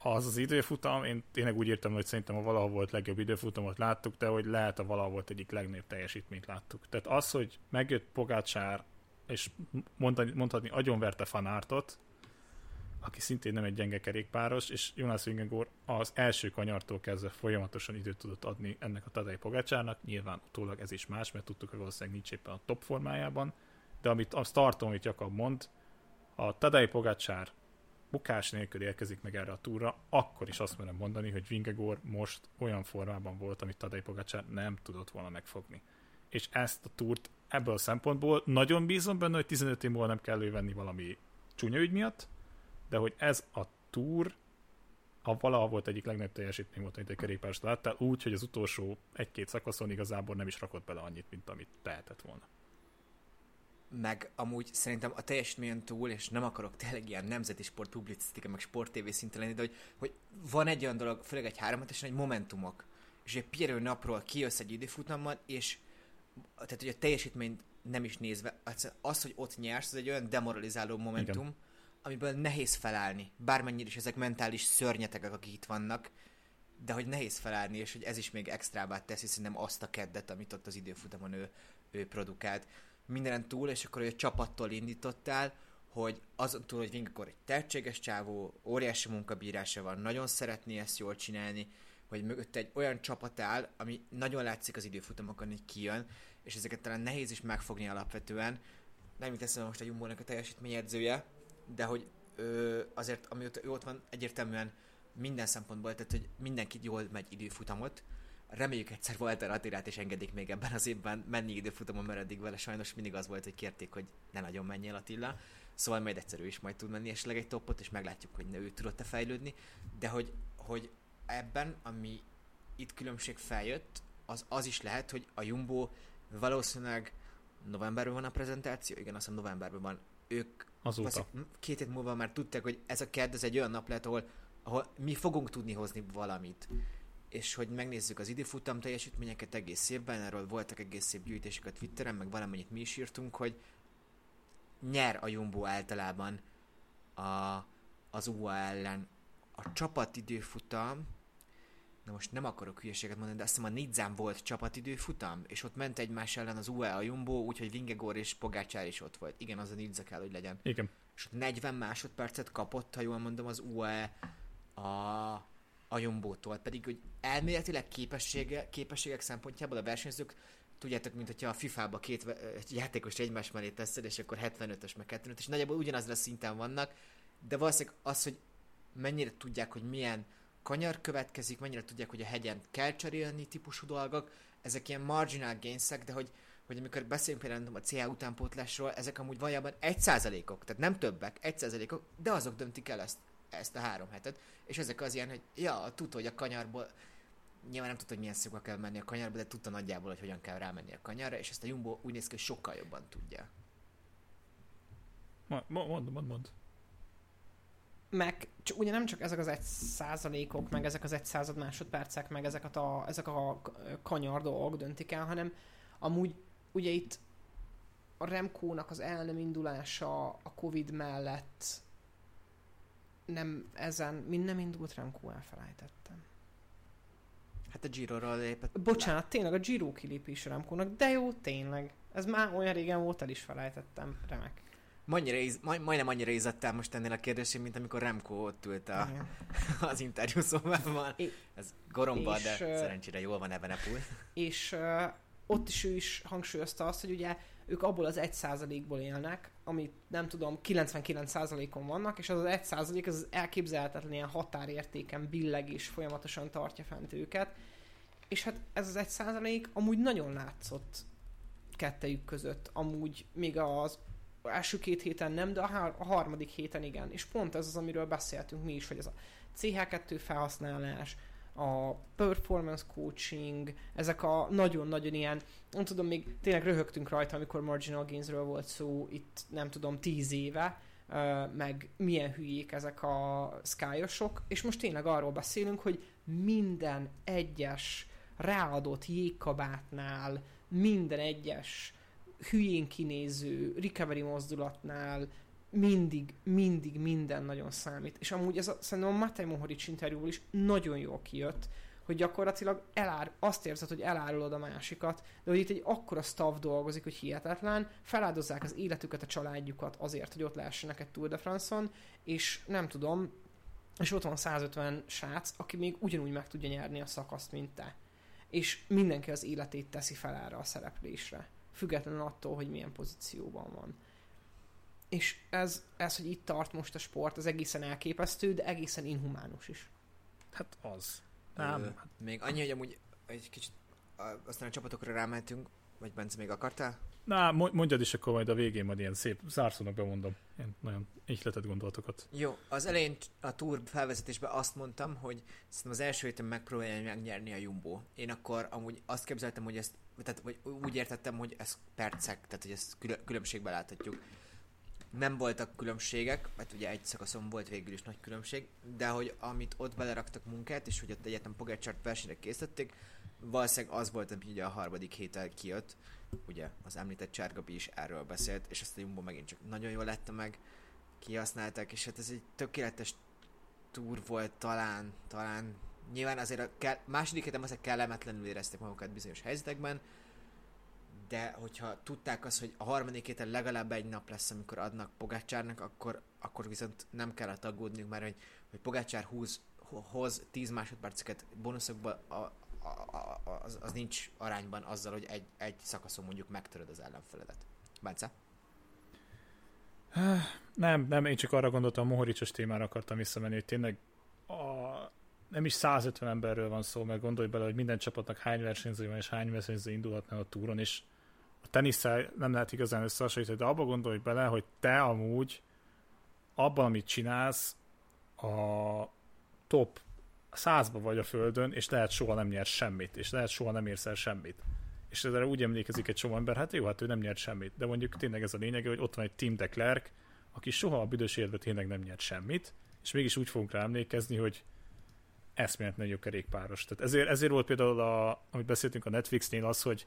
az az időfutam, én tényleg úgy írtam, hogy szerintem a valahol volt legjobb időfutamot láttuk, de hogy lehet a valahol volt egyik legnagyobb teljesítményt láttuk. Tehát az, hogy megjött Pogácsár, és mondani, mondhatni agyonverte Fanártot, aki szintén nem egy gyenge kerékpáros, és Jonas Vingegaard az első kanyartól kezdve folyamatosan időt tudott adni ennek a Tadej Pogácsárnak. Nyilván utólag ez is más, mert tudtuk, hogy valószínűleg nincs éppen a top formájában, de amit azt tartom, amit Jakab mond, a Tadej Pogácsár bukás nélkül érkezik meg erre a túra, akkor is azt merem mondani, hogy Vingegaard most olyan formában volt, amit Tadej Pogacar nem tudott volna megfogni. És ezt a túrt ebből a szempontból nagyon bízom benne, hogy 15 év múlva nem kell elővenni valami csúnya ügy miatt, de hogy ez a túr a valaha volt egyik legnagyobb teljesítmény volt, amit egy kerékpáros láttál, úgy, hogy az utolsó egy-két szakaszon igazából nem is rakott bele annyit, mint amit tehetett volna meg amúgy szerintem a teljesítményen túl, és nem akarok tényleg ilyen nemzeti sport publicisztika, meg sport TV szinten lenni, de hogy, hogy van egy olyan dolog, főleg egy háromhetesen, egy momentumok. És egy Pierre napról kijössz egy időfutammal, és tehát, hogy a teljesítményt nem is nézve, az, hogy ott nyersz, az egy olyan demoralizáló momentum, Igen. amiből nehéz felállni. Bármennyire is ezek mentális szörnyetegek, akik itt vannak, de hogy nehéz felállni, és hogy ez is még extrábbá teszi szerintem azt a keddet, amit ott az időfutamon ő, ő produkált mindenen túl, és akkor egy csapattól indítottál, hogy azon túl, hogy Vingakor egy tehetséges csávó, óriási munkabírása van, nagyon szeretné ezt jól csinálni, hogy mögött egy olyan csapat áll, ami nagyon látszik az időfutamokon, hogy kijön, és ezeket talán nehéz is megfogni alapvetően. Nem jut eszembe most a jumbo a teljesítményedzője, de hogy ö, azért, ami ott, ő ott van, egyértelműen minden szempontból, tehát hogy mindenki jól megy időfutamot, reméljük egyszer Walter Attilát is engedik még ebben az évben menni időfutamon, mert eddig vele sajnos mindig az volt, hogy kérték, hogy ne nagyon menjél Attila. Szóval majd egyszer ő is majd tud menni esetleg egy topot, és meglátjuk, hogy ne ő tudott-e fejlődni. De hogy, hogy ebben, ami itt különbség feljött, az az is lehet, hogy a Jumbo valószínűleg novemberben van a prezentáció, igen, azt hiszem novemberben van. Ők Azóta. két hét múlva már tudták, hogy ez a kedd, ez egy olyan nap lehet, ahol, ahol mi fogunk tudni hozni valamit és hogy megnézzük az időfutam teljesítményeket egész évben, erről voltak egész szép gyűjtések a Twitteren, meg valamennyit mi is írtunk, hogy nyer a Jumbo általában a, az UA ellen. A csapatidőfutam, na most nem akarok hülyeséget mondani, de azt hiszem a Nidzán volt csapatidőfutam, és ott ment egymás ellen az UA a Jumbo, úgyhogy Vingegor és Pogácsár is ott volt. Igen, az a Nidza kell, hogy legyen. Igen. És ott 40 másodpercet kapott, ha jól mondom, az UAE a a Jombótól, pedig hogy elméletileg képessége, képességek szempontjából a versenyzők tudjátok, mint hogyha a FIFA-ba két játékos egymás mellé teszed, és akkor 75-ös meg 75 és nagyjából ugyanazra szinten vannak, de valószínűleg az, hogy mennyire tudják, hogy milyen kanyar következik, mennyire tudják, hogy a hegyen kell cserélni típusú dolgok, ezek ilyen marginal gainsek, de hogy, hogy amikor beszélünk például a CA utánpótlásról, ezek amúgy valójában 1%-ok, tehát nem többek, 1%-ok, de azok döntik el ezt ezt a három hetet, és ezek az ilyen, hogy ja, tudta, hogy a kanyarból, nyilván nem tudta, hogy milyen szögbe kell menni a kanyarba, de tudta nagyjából, hogy hogyan kell rámenni a kanyarra, és ezt a Jumbo úgy néz ki, hogy sokkal jobban tudja. Mond, mond, mond. mond. Meg csak, ugye nem csak ezek az egy százalékok, meg ezek az egy század másodpercek, meg ezek a, ezek a kanyar dolgok döntik el, hanem amúgy ugye itt a Remkónak az el nem indulása a Covid mellett nem ezen, mind nem indult Remkó, elfelejtettem. Hát a Giro-ról lépett. Bocsánat, tényleg a Giro kilépés Remkónak, de jó, tényleg. Ez már olyan régen volt, el is felejtettem. Remek. Mannyira íz, majd, majdnem annyira izzadtál most ennél a kérdésén, mint amikor Remco ott ült a, [laughs] az interjú szobában. Ez goromba, és, de szerencsére jól van ebben a pool. És uh, ott is ő is hangsúlyozta azt, hogy ugye ők abból az 1%-ból élnek, amit nem tudom, 99%-on vannak, és az az 1% az elképzelhetetlen ilyen határértéken billeg és folyamatosan tartja fent őket. És hát ez az 1% amúgy nagyon látszott kettejük között. Amúgy még az első két héten nem, de a harmadik héten igen. És pont ez az, amiről beszéltünk mi is, hogy ez a CH2 felhasználás, a performance coaching, ezek a nagyon-nagyon ilyen, nem tudom, még tényleg röhögtünk rajta, amikor marginal gainsről volt szó itt, nem tudom, tíz éve, meg milyen hülyék ezek a skyosok, és most tényleg arról beszélünk, hogy minden egyes ráadott jégkabátnál, minden egyes hülyén kinéző recovery mozdulatnál mindig, mindig minden nagyon számít. És amúgy ez a, szerintem a Matej Mohoric interjúból is nagyon jól kijött, hogy gyakorlatilag elár, azt érzed, hogy elárulod a másikat, de hogy itt egy akkora staff dolgozik, hogy hihetetlen, feláldozzák az életüket, a családjukat azért, hogy ott lehessenek egy Tour de France-on, és nem tudom, és ott van 150 srác, aki még ugyanúgy meg tudja nyerni a szakaszt, mint te. És mindenki az életét teszi fel erre a szereplésre függetlenül attól, hogy milyen pozícióban van. És ez, ez, hogy itt tart most a sport, az egészen elképesztő, de egészen inhumánus is. Hát az. Nem. Ö, még annyi, hogy amúgy egy kicsit aztán a csapatokra rámentünk, vagy Bence még akartál? Na, mondjad is akkor majd a végén majd ilyen szép zárszónak bemondom. Ilyen nagyon ihletett gondolatokat. Jó, az elején a túr felvezetésben azt mondtam, hogy szerintem az első héten megpróbálja megnyerni a Jumbo. Én akkor amúgy azt képzeltem, hogy ezt, tehát vagy úgy értettem, hogy ez percek, tehát hogy ezt különbségben láthatjuk. Nem voltak különbségek, mert ugye egy szakaszon volt végül is nagy különbség, de hogy amit ott beleraktak munkát, és hogy ott egyetem Pogacsart versenyre készítették, valószínűleg az volt, ami ugye a harmadik héten kijött, ugye az említett Csárgabi is erről beszélt, és ezt a Jumbo megint csak nagyon jól lette meg, kihasználták, és hát ez egy tökéletes túr volt talán, talán. Nyilván azért a kell, második héten azért kellemetlenül érezték magukat bizonyos helyzetekben, de hogyha tudták azt, hogy a harmadik héten legalább egy nap lesz, amikor adnak Pogácsárnak, akkor, akkor viszont nem kellett aggódniuk, mert hogy, hogy Pogácsár húz, hoz 10 másodperceket bónuszokból, a, az, az nincs arányban azzal, hogy egy, egy szakaszon mondjuk megtöröd az ellenfeledet. Bence? Nem, nem, én csak arra gondoltam, a Mohoricsos témára akartam visszamenni, hogy tényleg a, nem is 150 emberről van szó, mert gondolj bele, hogy minden csapatnak hány versenyző van, és hány versenyző indulhatna a túron, és a tenisszel nem lehet igazán összehasonlítani, de abba gondolj bele, hogy te amúgy abban, amit csinálsz, a top százba vagy a földön, és lehet soha nem nyer semmit, és lehet soha nem érsz el semmit. És ezzel úgy emlékezik egy csomó ember, hát jó, hát ő nem nyert semmit. De mondjuk tényleg ez a lényege, hogy ott van egy Tim de aki soha a büdös életben tényleg nem nyert semmit, és mégis úgy fogunk rá emlékezni, hogy eszméletlen jó kerékpáros. Tehát ezért, ezért volt például, a, amit beszéltünk a Netflixnél, az, hogy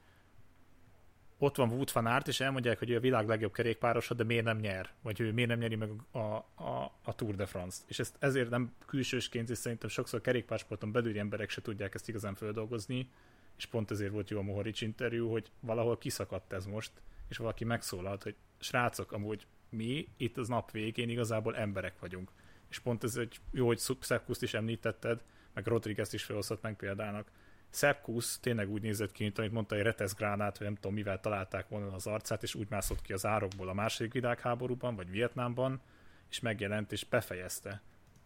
ott van Wout van Aert, és elmondják, hogy ő a világ legjobb kerékpárosa, de miért nem nyer? Vagy ő miért nem nyeri meg a, a, a Tour de France-t? És ezt ezért nem külsősként, és szerintem sokszor kerékpársporton belüli emberek se tudják ezt igazán földolgozni, és pont ezért volt jó a Mohoric interjú, hogy valahol kiszakadt ez most, és valaki megszólalt, hogy srácok, amúgy mi itt az nap végén igazából emberek vagyunk. És pont ez egy jó, hogy Szepkuszt is említetted, meg Rodriguez is felhozhatnánk példának, Szepkusz tényleg úgy nézett ki, mint amit mondta, egy reteszgránát, vagy nem tudom mivel találták volna az arcát, és úgy mászott ki az árokból a második világháborúban, vagy Vietnámban, és megjelent, és befejezte.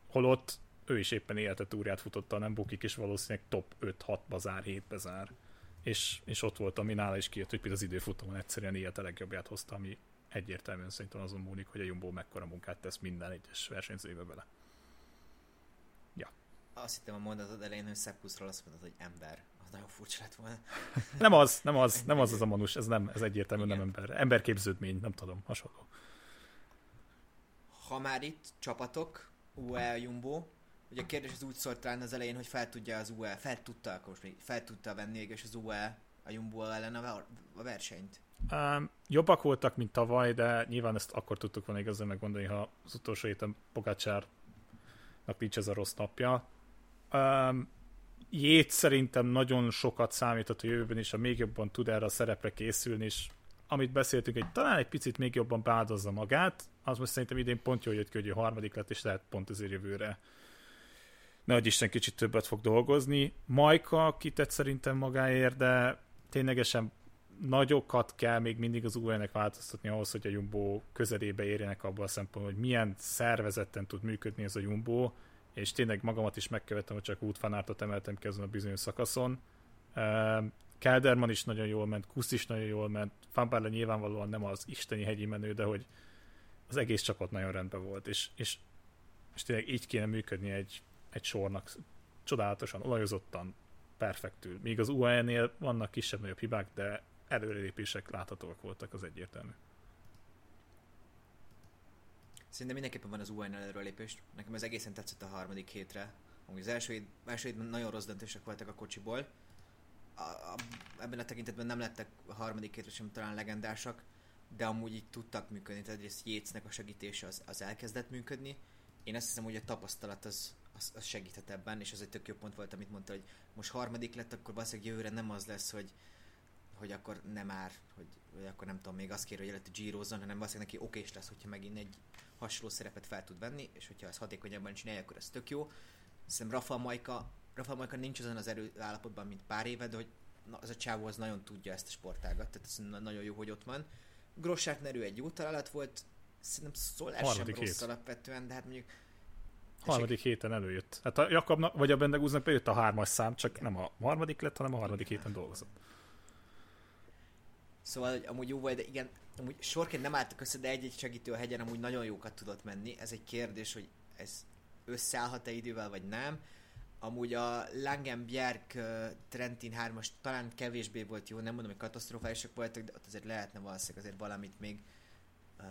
Holott ő is éppen élete túrját futotta, nem bukik, és valószínűleg top 5-6-ba zár, 7-be zár. És, és ott volt, ami nála is kijött, hogy például az időfutamon egyszerűen élet a legjobbját hozta, ami egyértelműen szerintem azon múlik, hogy a Jumbo mekkora munkát tesz minden egyes versenyzőbe bele. Azt hittem a mondatod elején, hogy Szeppuszról azt mondod, hogy ember. Az nagyon furcsa lett volna. [laughs] nem az, nem az, nem az az a manus, ez nem, ez egyértelműen nem ember. Emberképződmény, nem tudom, hasonló. ha már itt csapatok, UE, Jumbo, ugye a kérdés az úgy szólt talán az elején, hogy fel tudja az UE, fel tudta, akkor most még fel tudta venni és az UE a Jumbo ellen a, a versenyt. Um, jobbak voltak, mint tavaly, de nyilván ezt akkor tudtuk volna igazán megmondani, ha az utolsó héten Pogácsárnak nincs ez a rossz napja. Um, Jét szerintem nagyon sokat számított a jövőben, és a még jobban tud erre a szerepre készülni, és amit beszéltünk, hogy talán egy picit még jobban beáldozza magát, az most szerintem idén pont jól jött ki, hogy harmadik lett, és lehet pont azért jövőre nehogy Isten kicsit többet fog dolgozni. Majka kitett szerintem magáért, de ténylegesen nagyokat kell még mindig az UL-nek változtatni ahhoz, hogy a Jumbo közelébe érjenek abban a szempontból, hogy milyen szervezetten tud működni ez a Jumbo, és tényleg magamat is megkövetem, hogy csak útfanártot emeltem ki azon a bizonyos szakaszon. Kelderman is nagyon jól ment, Kusz is nagyon jól ment, Fanbarle nyilvánvalóan nem az isteni hegyi menő, de hogy az egész csapat nagyon rendben volt, és, és, és tényleg így kéne működni egy, egy sornak csodálatosan, olajozottan, perfektül. Míg az UAE-nél vannak kisebb-nagyobb hibák, de előrelépések láthatóak voltak, az egyértelmű. Szerintem mindenképpen van az UN-nel előrelépés. Nekem ez egészen tetszett a harmadik hétre. Amúgy az első, első hétben nagyon rossz döntések voltak a kocsiból. A, a, ebben a tekintetben nem lettek a harmadik hétre sem talán legendásak, de amúgy így tudtak működni. Tehát egyrészt Jécnek a segítése az, az elkezdett működni. Én azt hiszem, hogy a tapasztalat az, az, az segíthet ebben, és az egy tök jó pont volt, amit mondta, hogy most harmadik lett, akkor valószínűleg jövőre nem az lesz, hogy hogy akkor nem már, hogy, hogy akkor nem tudom, még azt kér, hogy előtte gyírozzon, hanem valószínűleg neki okés lesz, hogyha megint egy hasonló szerepet fel tud venni, és hogyha ez hatékonyabban csinálja, akkor ez tök jó. Szerintem Rafa Majka, Rafa Majka nincs azon az erő állapotban, mint pár éve, de hogy na, az a csávó az nagyon tudja ezt a sportágat, tehát ez nagyon jó, hogy ott van. Grossát nerő egy jó találat volt, szerintem szólás sem rossz hét. alapvetően, de hát mondjuk harmadik héten előjött. Hát a Jakabnak, vagy a Bendegúznak bejött a hármas szám, csak Igen. nem a harmadik lett, hanem a harmadik héten dolgozott. Szóval hogy amúgy jó volt, de igen, amúgy sorként nem álltak össze, de egy-egy segítő a hegyen amúgy nagyon jókat tudott menni. Ez egy kérdés, hogy ez összeállhat-e idővel, vagy nem. Amúgy a Langenbjerg Trentin 3-as talán kevésbé volt jó, nem mondom, hogy katasztrofálisak voltak, de ott azért lehetne valószínűleg azért valamit még uh,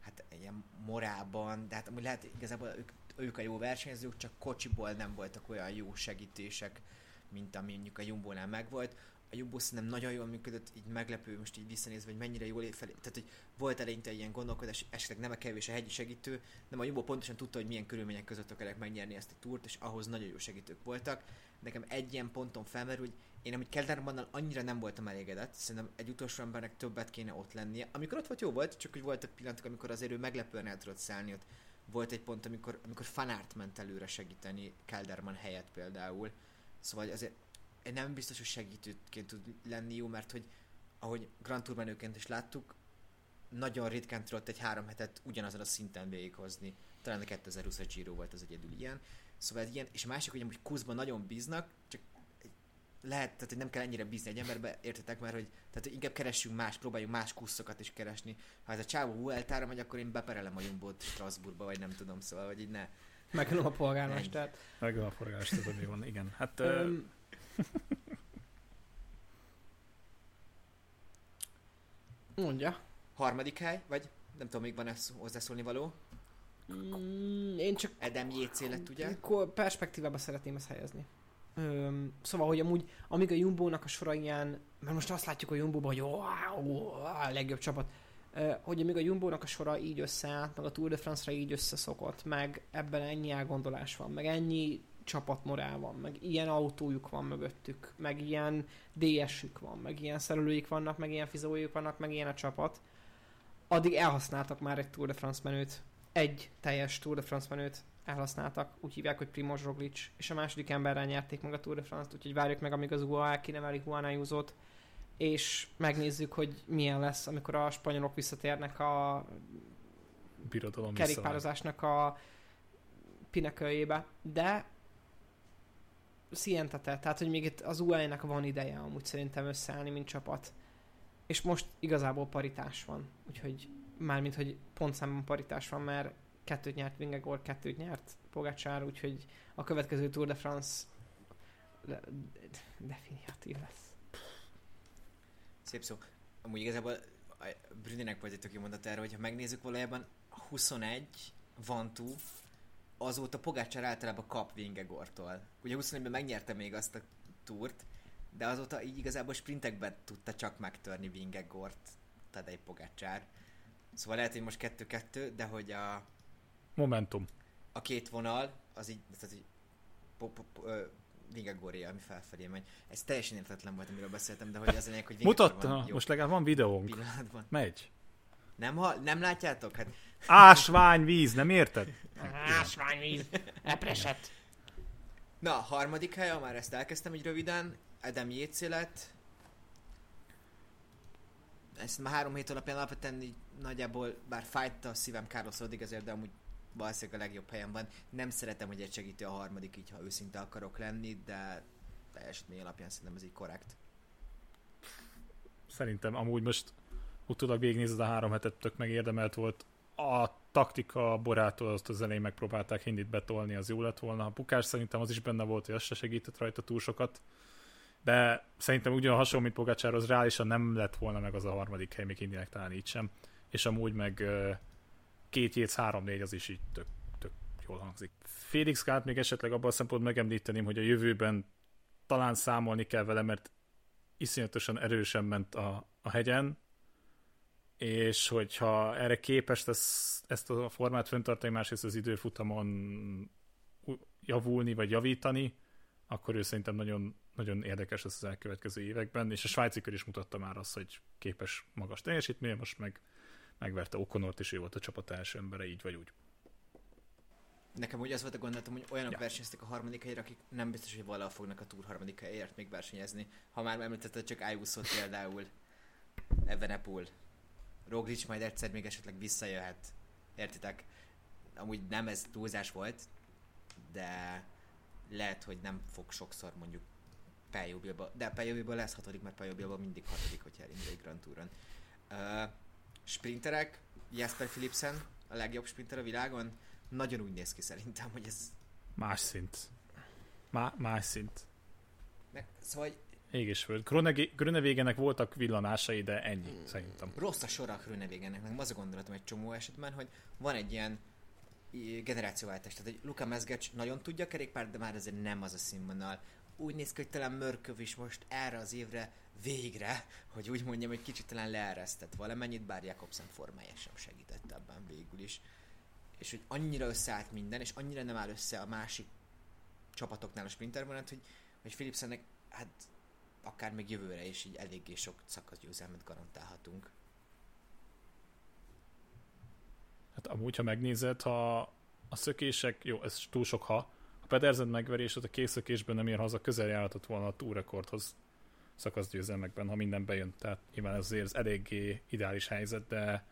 hát ilyen morában, de hát amúgy lehet igazából ők, ők a jó versenyzők, csak kocsiból nem voltak olyan jó segítések, mint ami mondjuk a Jumbo-nál megvolt a Jumbo nem nagyon jól működött, így meglepő most így visszanézve, hogy mennyire jól ér felé. Tehát, hogy volt eleinte ilyen gondolkodás, esetleg nem a kevés a hegyi segítő, nem a Jumbo pontosan tudta, hogy milyen körülmények között akarják megnyerni ezt a túrt, és ahhoz nagyon jó segítők voltak. Nekem egy ilyen ponton felmerül, hogy én amit Keldermannal annyira nem voltam elégedett, szerintem egy utolsó embernek többet kéne ott lennie. Amikor ott volt, jó volt, csak hogy voltak pillanatok, amikor azért ő meglepően el tudott szállni, ott volt egy pont, amikor, amikor Fanárt ment előre segíteni Kelderman helyett például. Szóval azért nem biztos, hogy segítőként tud lenni jó, mert hogy ahogy Grand Tour menőként is láttuk, nagyon ritkán tudott egy három hetet ugyanazon a szinten végighozni. Talán a 2020-as Giro volt az egyedül ilyen. Szóval ilyen, és a másik, hogy amúgy Kuzban nagyon bíznak, csak lehet, tehát hogy nem kell ennyire bízni egy emberbe, értetek már, hogy, tehát, hogy inkább keressünk más, próbáljunk más kuszokat is keresni. Ha ez a csávó Vueltára megy, akkor én beperelem a Jumbót Strasbourgba, vagy nem tudom, szóval, hogy így ne. Megölöm a polgármestert. Megölöm a polgármestert, ami van, igen. Hát, um, Mondja. Harmadik hely, vagy nem tudom, még van ez hozzászólni való? Mm, én csak... Edem JC lett, ugye? Perspektívába szeretném ezt helyezni. Öm, szóval, hogy amúgy, amíg a Jumbo-nak a sora ilyen, mert most azt látjuk a Jumbo-ban, hogy wow, a legjobb csapat, hogy amíg a Jumbo-nak a sora így összeállt, meg a Tour de France-ra így összeszokott, meg ebben ennyi elgondolás van, meg ennyi csapatmorál van, meg ilyen autójuk van mögöttük, meg ilyen DS-ük van, meg ilyen szerelőik vannak, meg ilyen fizójuk vannak, meg ilyen a csapat. Addig elhasználtak már egy Tour de France menőt, egy teljes Tour de France menőt elhasználtak, úgy hívják, hogy Primoz Roglic, és a második emberrel nyerték meg a Tour de France-t, úgyhogy várjuk meg, amíg az UAE kineveli Juan Ayuso-t, és megnézzük, hogy milyen lesz, amikor a spanyolok visszatérnek a kerékpározásnak a pineköljébe. De szientate, tehát hogy még itt az UAE-nek van ideje amúgy szerintem összeállni, mint csapat. És most igazából paritás van, úgyhogy mármint, hogy pontszámban paritás van, mert kettőt nyert Vingegor, kettőt nyert Pogacsár, úgyhogy a következő Tour de France definiatív lesz. Szép szó. Amúgy igazából Brüninek volt egy tök jó mondat erre, hogy megnézzük valójában, 21 Vantú, azóta Pogácsár általában kap Vingegortól. Ugye 21-ben megnyerte még azt a túrt, de azóta így igazából sprintekben tudta csak megtörni Vingegort Tadej Pogácsár. Szóval lehet, hogy most 2-2, de hogy a, Momentum. a két vonal, az így, tehát így po, po, po, ö, Vingegorja, ami felfelé megy. Ez teljesen értetlen volt, amiről beszéltem, de hogy az a lényeg, hogy Vingegor Mutatta, van most legalább van videónk. pillanatban. Megy. Nem, ha, nem látjátok? Hát Ásványvíz, nem érted? Ásványvíz. Epreset. Na, a harmadik hely, ha már ezt elkezdtem így röviden, Adam Yates lett. Ezt már három hét alapján alapvetően így nagyjából, bár fájt a szívem Carlos Rodriguezért, de amúgy valószínűleg a legjobb helyen van. Nem szeretem, hogy egy segítő a harmadik, így ha őszinte akarok lenni, de teljesítmény alapján szerintem ez így korrekt. Szerintem amúgy most utólag végignézed a három hetet, tök megérdemelt volt. A taktika borától azt az elején megpróbálták Hindit betolni, az jó lett volna. A Pukás szerintem az is benne volt, hogy az se segített rajta túl sokat. De szerintem ugyan hasonló, mint Pogácsárhoz, reálisan nem lett volna meg az a harmadik hely, még Hindinek talán így sem. És amúgy meg két Jéz, három négy az is így tök, tök jól hangzik. Félix Gált még esetleg abban a szempontból megemlíteném, hogy a jövőben talán számolni kell vele, mert iszonyatosan erősen ment a, a hegyen, és hogyha erre képes lesz ezt a formát fenntartani, másrészt az időfutamon javulni, vagy javítani, akkor ő szerintem nagyon, nagyon érdekes lesz az elkövetkező években, és a svájci kör is mutatta már azt, hogy képes magas teljesítmény, most meg megverte Okonort, és ő volt a csapat első embere, így vagy úgy. Nekem úgy az volt a gondolatom, hogy olyanok ja. versenyeztek a harmadik helyre, akik nem biztos, hogy valahol fognak a túr harmadik helyért még versenyezni. Ha már említetted csak ayuso például, Evenepul, Roglic majd egyszer még esetleg visszajöhet. Értitek? Amúgy nem ez túlzás volt, de lehet, hogy nem fog sokszor mondjuk Pello Bilbao, de Pello Bilbao lesz hatodik, mert Pello Bilbao mindig hatodik, hogyha elindul egy Grand Touron. Uh, sprinterek, Jasper Philipsen, a legjobb sprinter a világon, nagyon úgy néz ki szerintem, hogy ez... Más szint. Má- más szint. Meg, szóval Ég és föld. Grönevégenek voltak villanásai, de ennyi, szerintem. rossz a sora a Krönevégennek, meg az a gondolatom egy csomó esetben, hogy van egy ilyen generációváltás. Tehát, hogy Luka Mezgecs nagyon tudja a kerékpárt, de már azért nem az a színvonal. Úgy néz ki, hogy talán Mörköv is most erre az évre végre, hogy úgy mondjam, hogy kicsit talán leeresztett valamennyit, bár Jakobsen formája sem segített ebben végül is. És hogy annyira összeállt minden, és annyira nem áll össze a másik csapatoknál a sprintervonat, hogy, hogy Philipsennek hát akár még jövőre is így eléggé sok szakaszgyőzelmet garantálhatunk. Hát amúgy, ha megnézed, ha a szökések, jó, ez túl sok ha, a Pedersen megverés az a készökésben nem ér haza, közel járhatott volna a túrekordhoz szakaszgyőzelmekben, ha minden bejön. Tehát nyilván ez azért eléggé ideális helyzet, de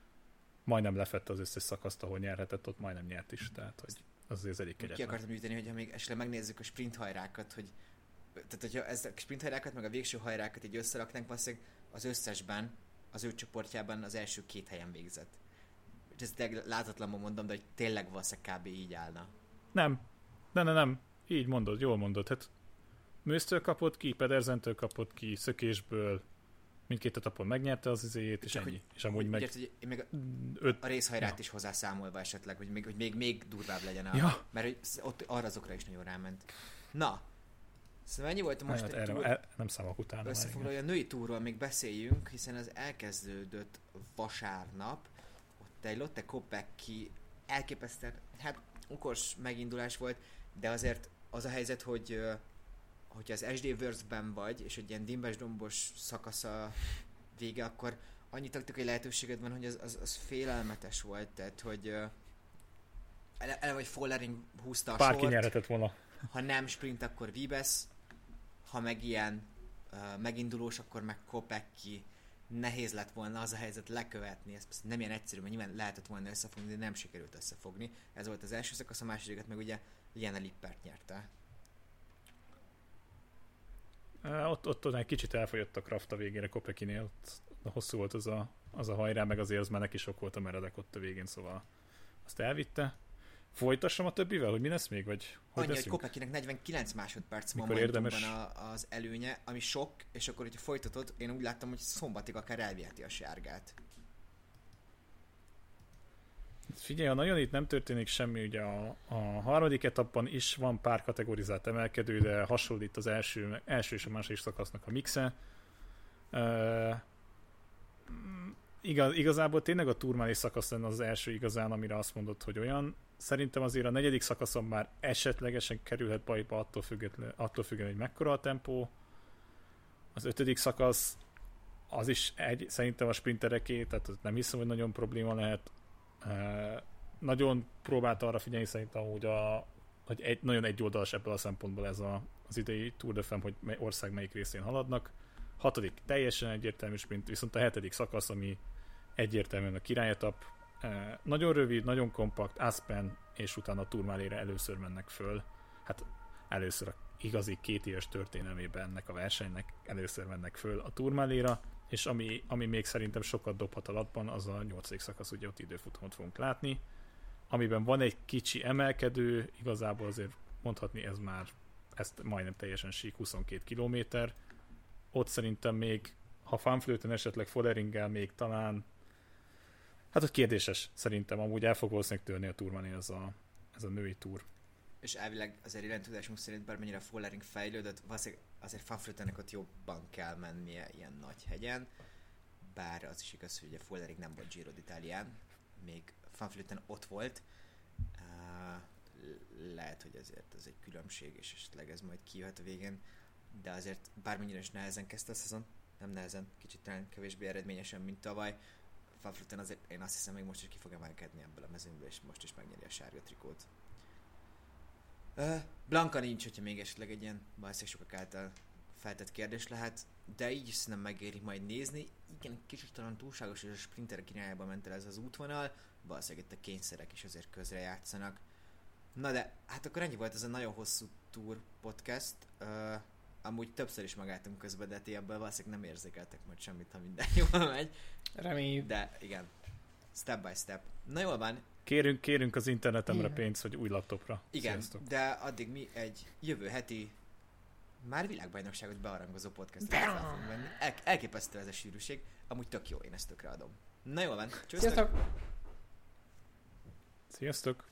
majdnem lefette az összes szakaszt, ahol nyerhetett, ott majdnem nyert is, tehát hogy az azért elég Ki kegyetlen. akartam üteni, hogyha még esetleg megnézzük a sprint hajrákat, hogy tehát hogyha ezt a sprint hajrákat, meg a végső hajrákat így összeraknánk, valószínűleg az összesben, az ő csoportjában az első két helyen végzett. És ezt látatlanul mondom, de hogy tényleg valószínűleg kb. így állna. Nem, nem, nem, nem, így mondod, jól mondod, hát Mőztől kapott ki, Pedersentől kapott ki, szökésből, mindkét etapon megnyerte az izéjét, és Csak ennyi. hogy- És amúgy meg Ugye, hogy még a, öt, a részhajrát Ja. is hozzászámolva esetleg, hogy még, hogy még, még durvább legyen a... Ja. Mert hogy ott arra azokra is nagyon ráment. Na, szóval ennyi volt a most hát egy erre, túr. er, nem számok utána. Összefoglalója a női túról még beszéljünk, hiszen az elkezdődött vasárnap. Ott egy Lotte Kopecky elképesztően, hát okos megindulás volt, de azért az a helyzet, hogy hogyha az SD Works-ben vagy, és egy ilyen dimbes-dombos szakasza vége, akkor annyi taktikai lehetőséged van, hogy az, az, az félelmetes volt, tehát hogy ö, ele, vagy Follering húzta a Bárki sort, nyerhetett volna. ha nem sprint, akkor Vibes, ha meg ilyen uh, megindulós, akkor meg Kopecky. Nehéz lett volna az a helyzet lekövetni, ez nem ilyen egyszerű, mert nyilván lehetett volna összefogni, de nem sikerült összefogni. Ez volt az első szakasz, a másodikat meg ugye Jana Lippert nyerte. Ott, ott, ott egy kicsit elfogyott a Kraft a végére Kopekinél, ott hosszú volt az a, az a hajrá, meg azért az már neki sok volt a meredek ott a végén, szóval azt elvitte. Folytassam a többivel, hogy mi lesz még, vagy hogy Annyi, hogy leszünk? Kopeckinek 49 másodperc Mikor érdemes? a, az előnye, ami sok, és akkor, hogyha folytatod, én úgy láttam, hogy szombatig akár elviheti a sárgát. Figyelj, a nagyon itt nem történik semmi, ugye a, a harmadik etapban is van pár kategorizált emelkedő, de hasonlít az első, első és a második szakasznak a mixe. Uh, igaz, igazából tényleg a turmális szakasz lenne az első igazán, amire azt mondod, hogy olyan. Szerintem azért a negyedik szakaszon már esetlegesen kerülhet bajba attól függetlenül, attól függetlenül hogy mekkora a tempó. Az ötödik szakasz az is egy, szerintem a sprintereké, tehát nem hiszem, hogy nagyon probléma lehet. Uh, nagyon próbált arra figyelni szerintem, hogy, a, hogy egy, nagyon egyoldalas ebből a szempontból ez a, az idei Tour de Femme, hogy mely, ország melyik részén haladnak. Hatodik teljesen egyértelmű sprint, viszont a hetedik szakasz, ami egyértelműen a királyetap. Nagyon rövid, nagyon kompakt, Aspen, és utána a Tourmalére először mennek föl. Hát először a igazi két éves történelmében ennek a versenynek először mennek föl a Tourmaléra, és ami, ami még szerintem sokat dobhat alatban, az a nyolcadik szakasz, ugye ott időfutamot fogunk látni, amiben van egy kicsi emelkedő, igazából azért mondhatni ez már, ezt majdnem teljesen sík 22 kilométer, ott szerintem még, ha fanflőten esetleg Folleringgel még talán, hát ott kérdéses szerintem, amúgy el fog valószínűleg törni a turmani ez a, ez a női túr. És elvileg azért iránytudásunk szerint bármennyire a Follering fejlődött, valószínűleg azért Fanflötennek ott jobban kell mennie ilyen nagy hegyen, bár az is igaz, hogy a Follering nem volt Giro d'Italián, még Fanflöten ott volt, lehet, hogy ezért ez egy különbség, és esetleg ez majd kijöhet a végén, de azért bármennyire is nehezen kezdte a szezon, nem nehezen, kicsit talán kevésbé eredményesen, mint tavaly, Fanflöten azért én azt hiszem, hogy most is ki fog emelkedni ebből a mezőnből, és most is megnyeri a sárga trikót. Blanka nincs, hogyha még esetleg egy ilyen valószínűleg sokak által feltett kérdés lehet, de így is szerintem megéri majd nézni. Igen, kicsit talán túlságos, és a sprinterek irányába ment el ez az útvonal, valószínűleg itt a kényszerek is azért közre játszanak. Na de, hát akkor ennyi volt ez a nagyon hosszú tour podcast. Uh, amúgy többször is megálltunk közben, de ti ebből valószínűleg nem érzékeltek majd semmit, ha minden [laughs] jól megy. Reméljük. De igen, step by step. Na jól van, Kérünk, kérünk az internetemre Igen. pénzt, hogy új laptopra. Igen, Sziasztok. de addig mi egy jövő heti már világbajnokságot bearangozó podcastot fogunk venni. El, elképesztő ez a sűrűség. Amúgy tök jó, én ezt tökre adom. Na jól van, Sziasztok! Sziasztok!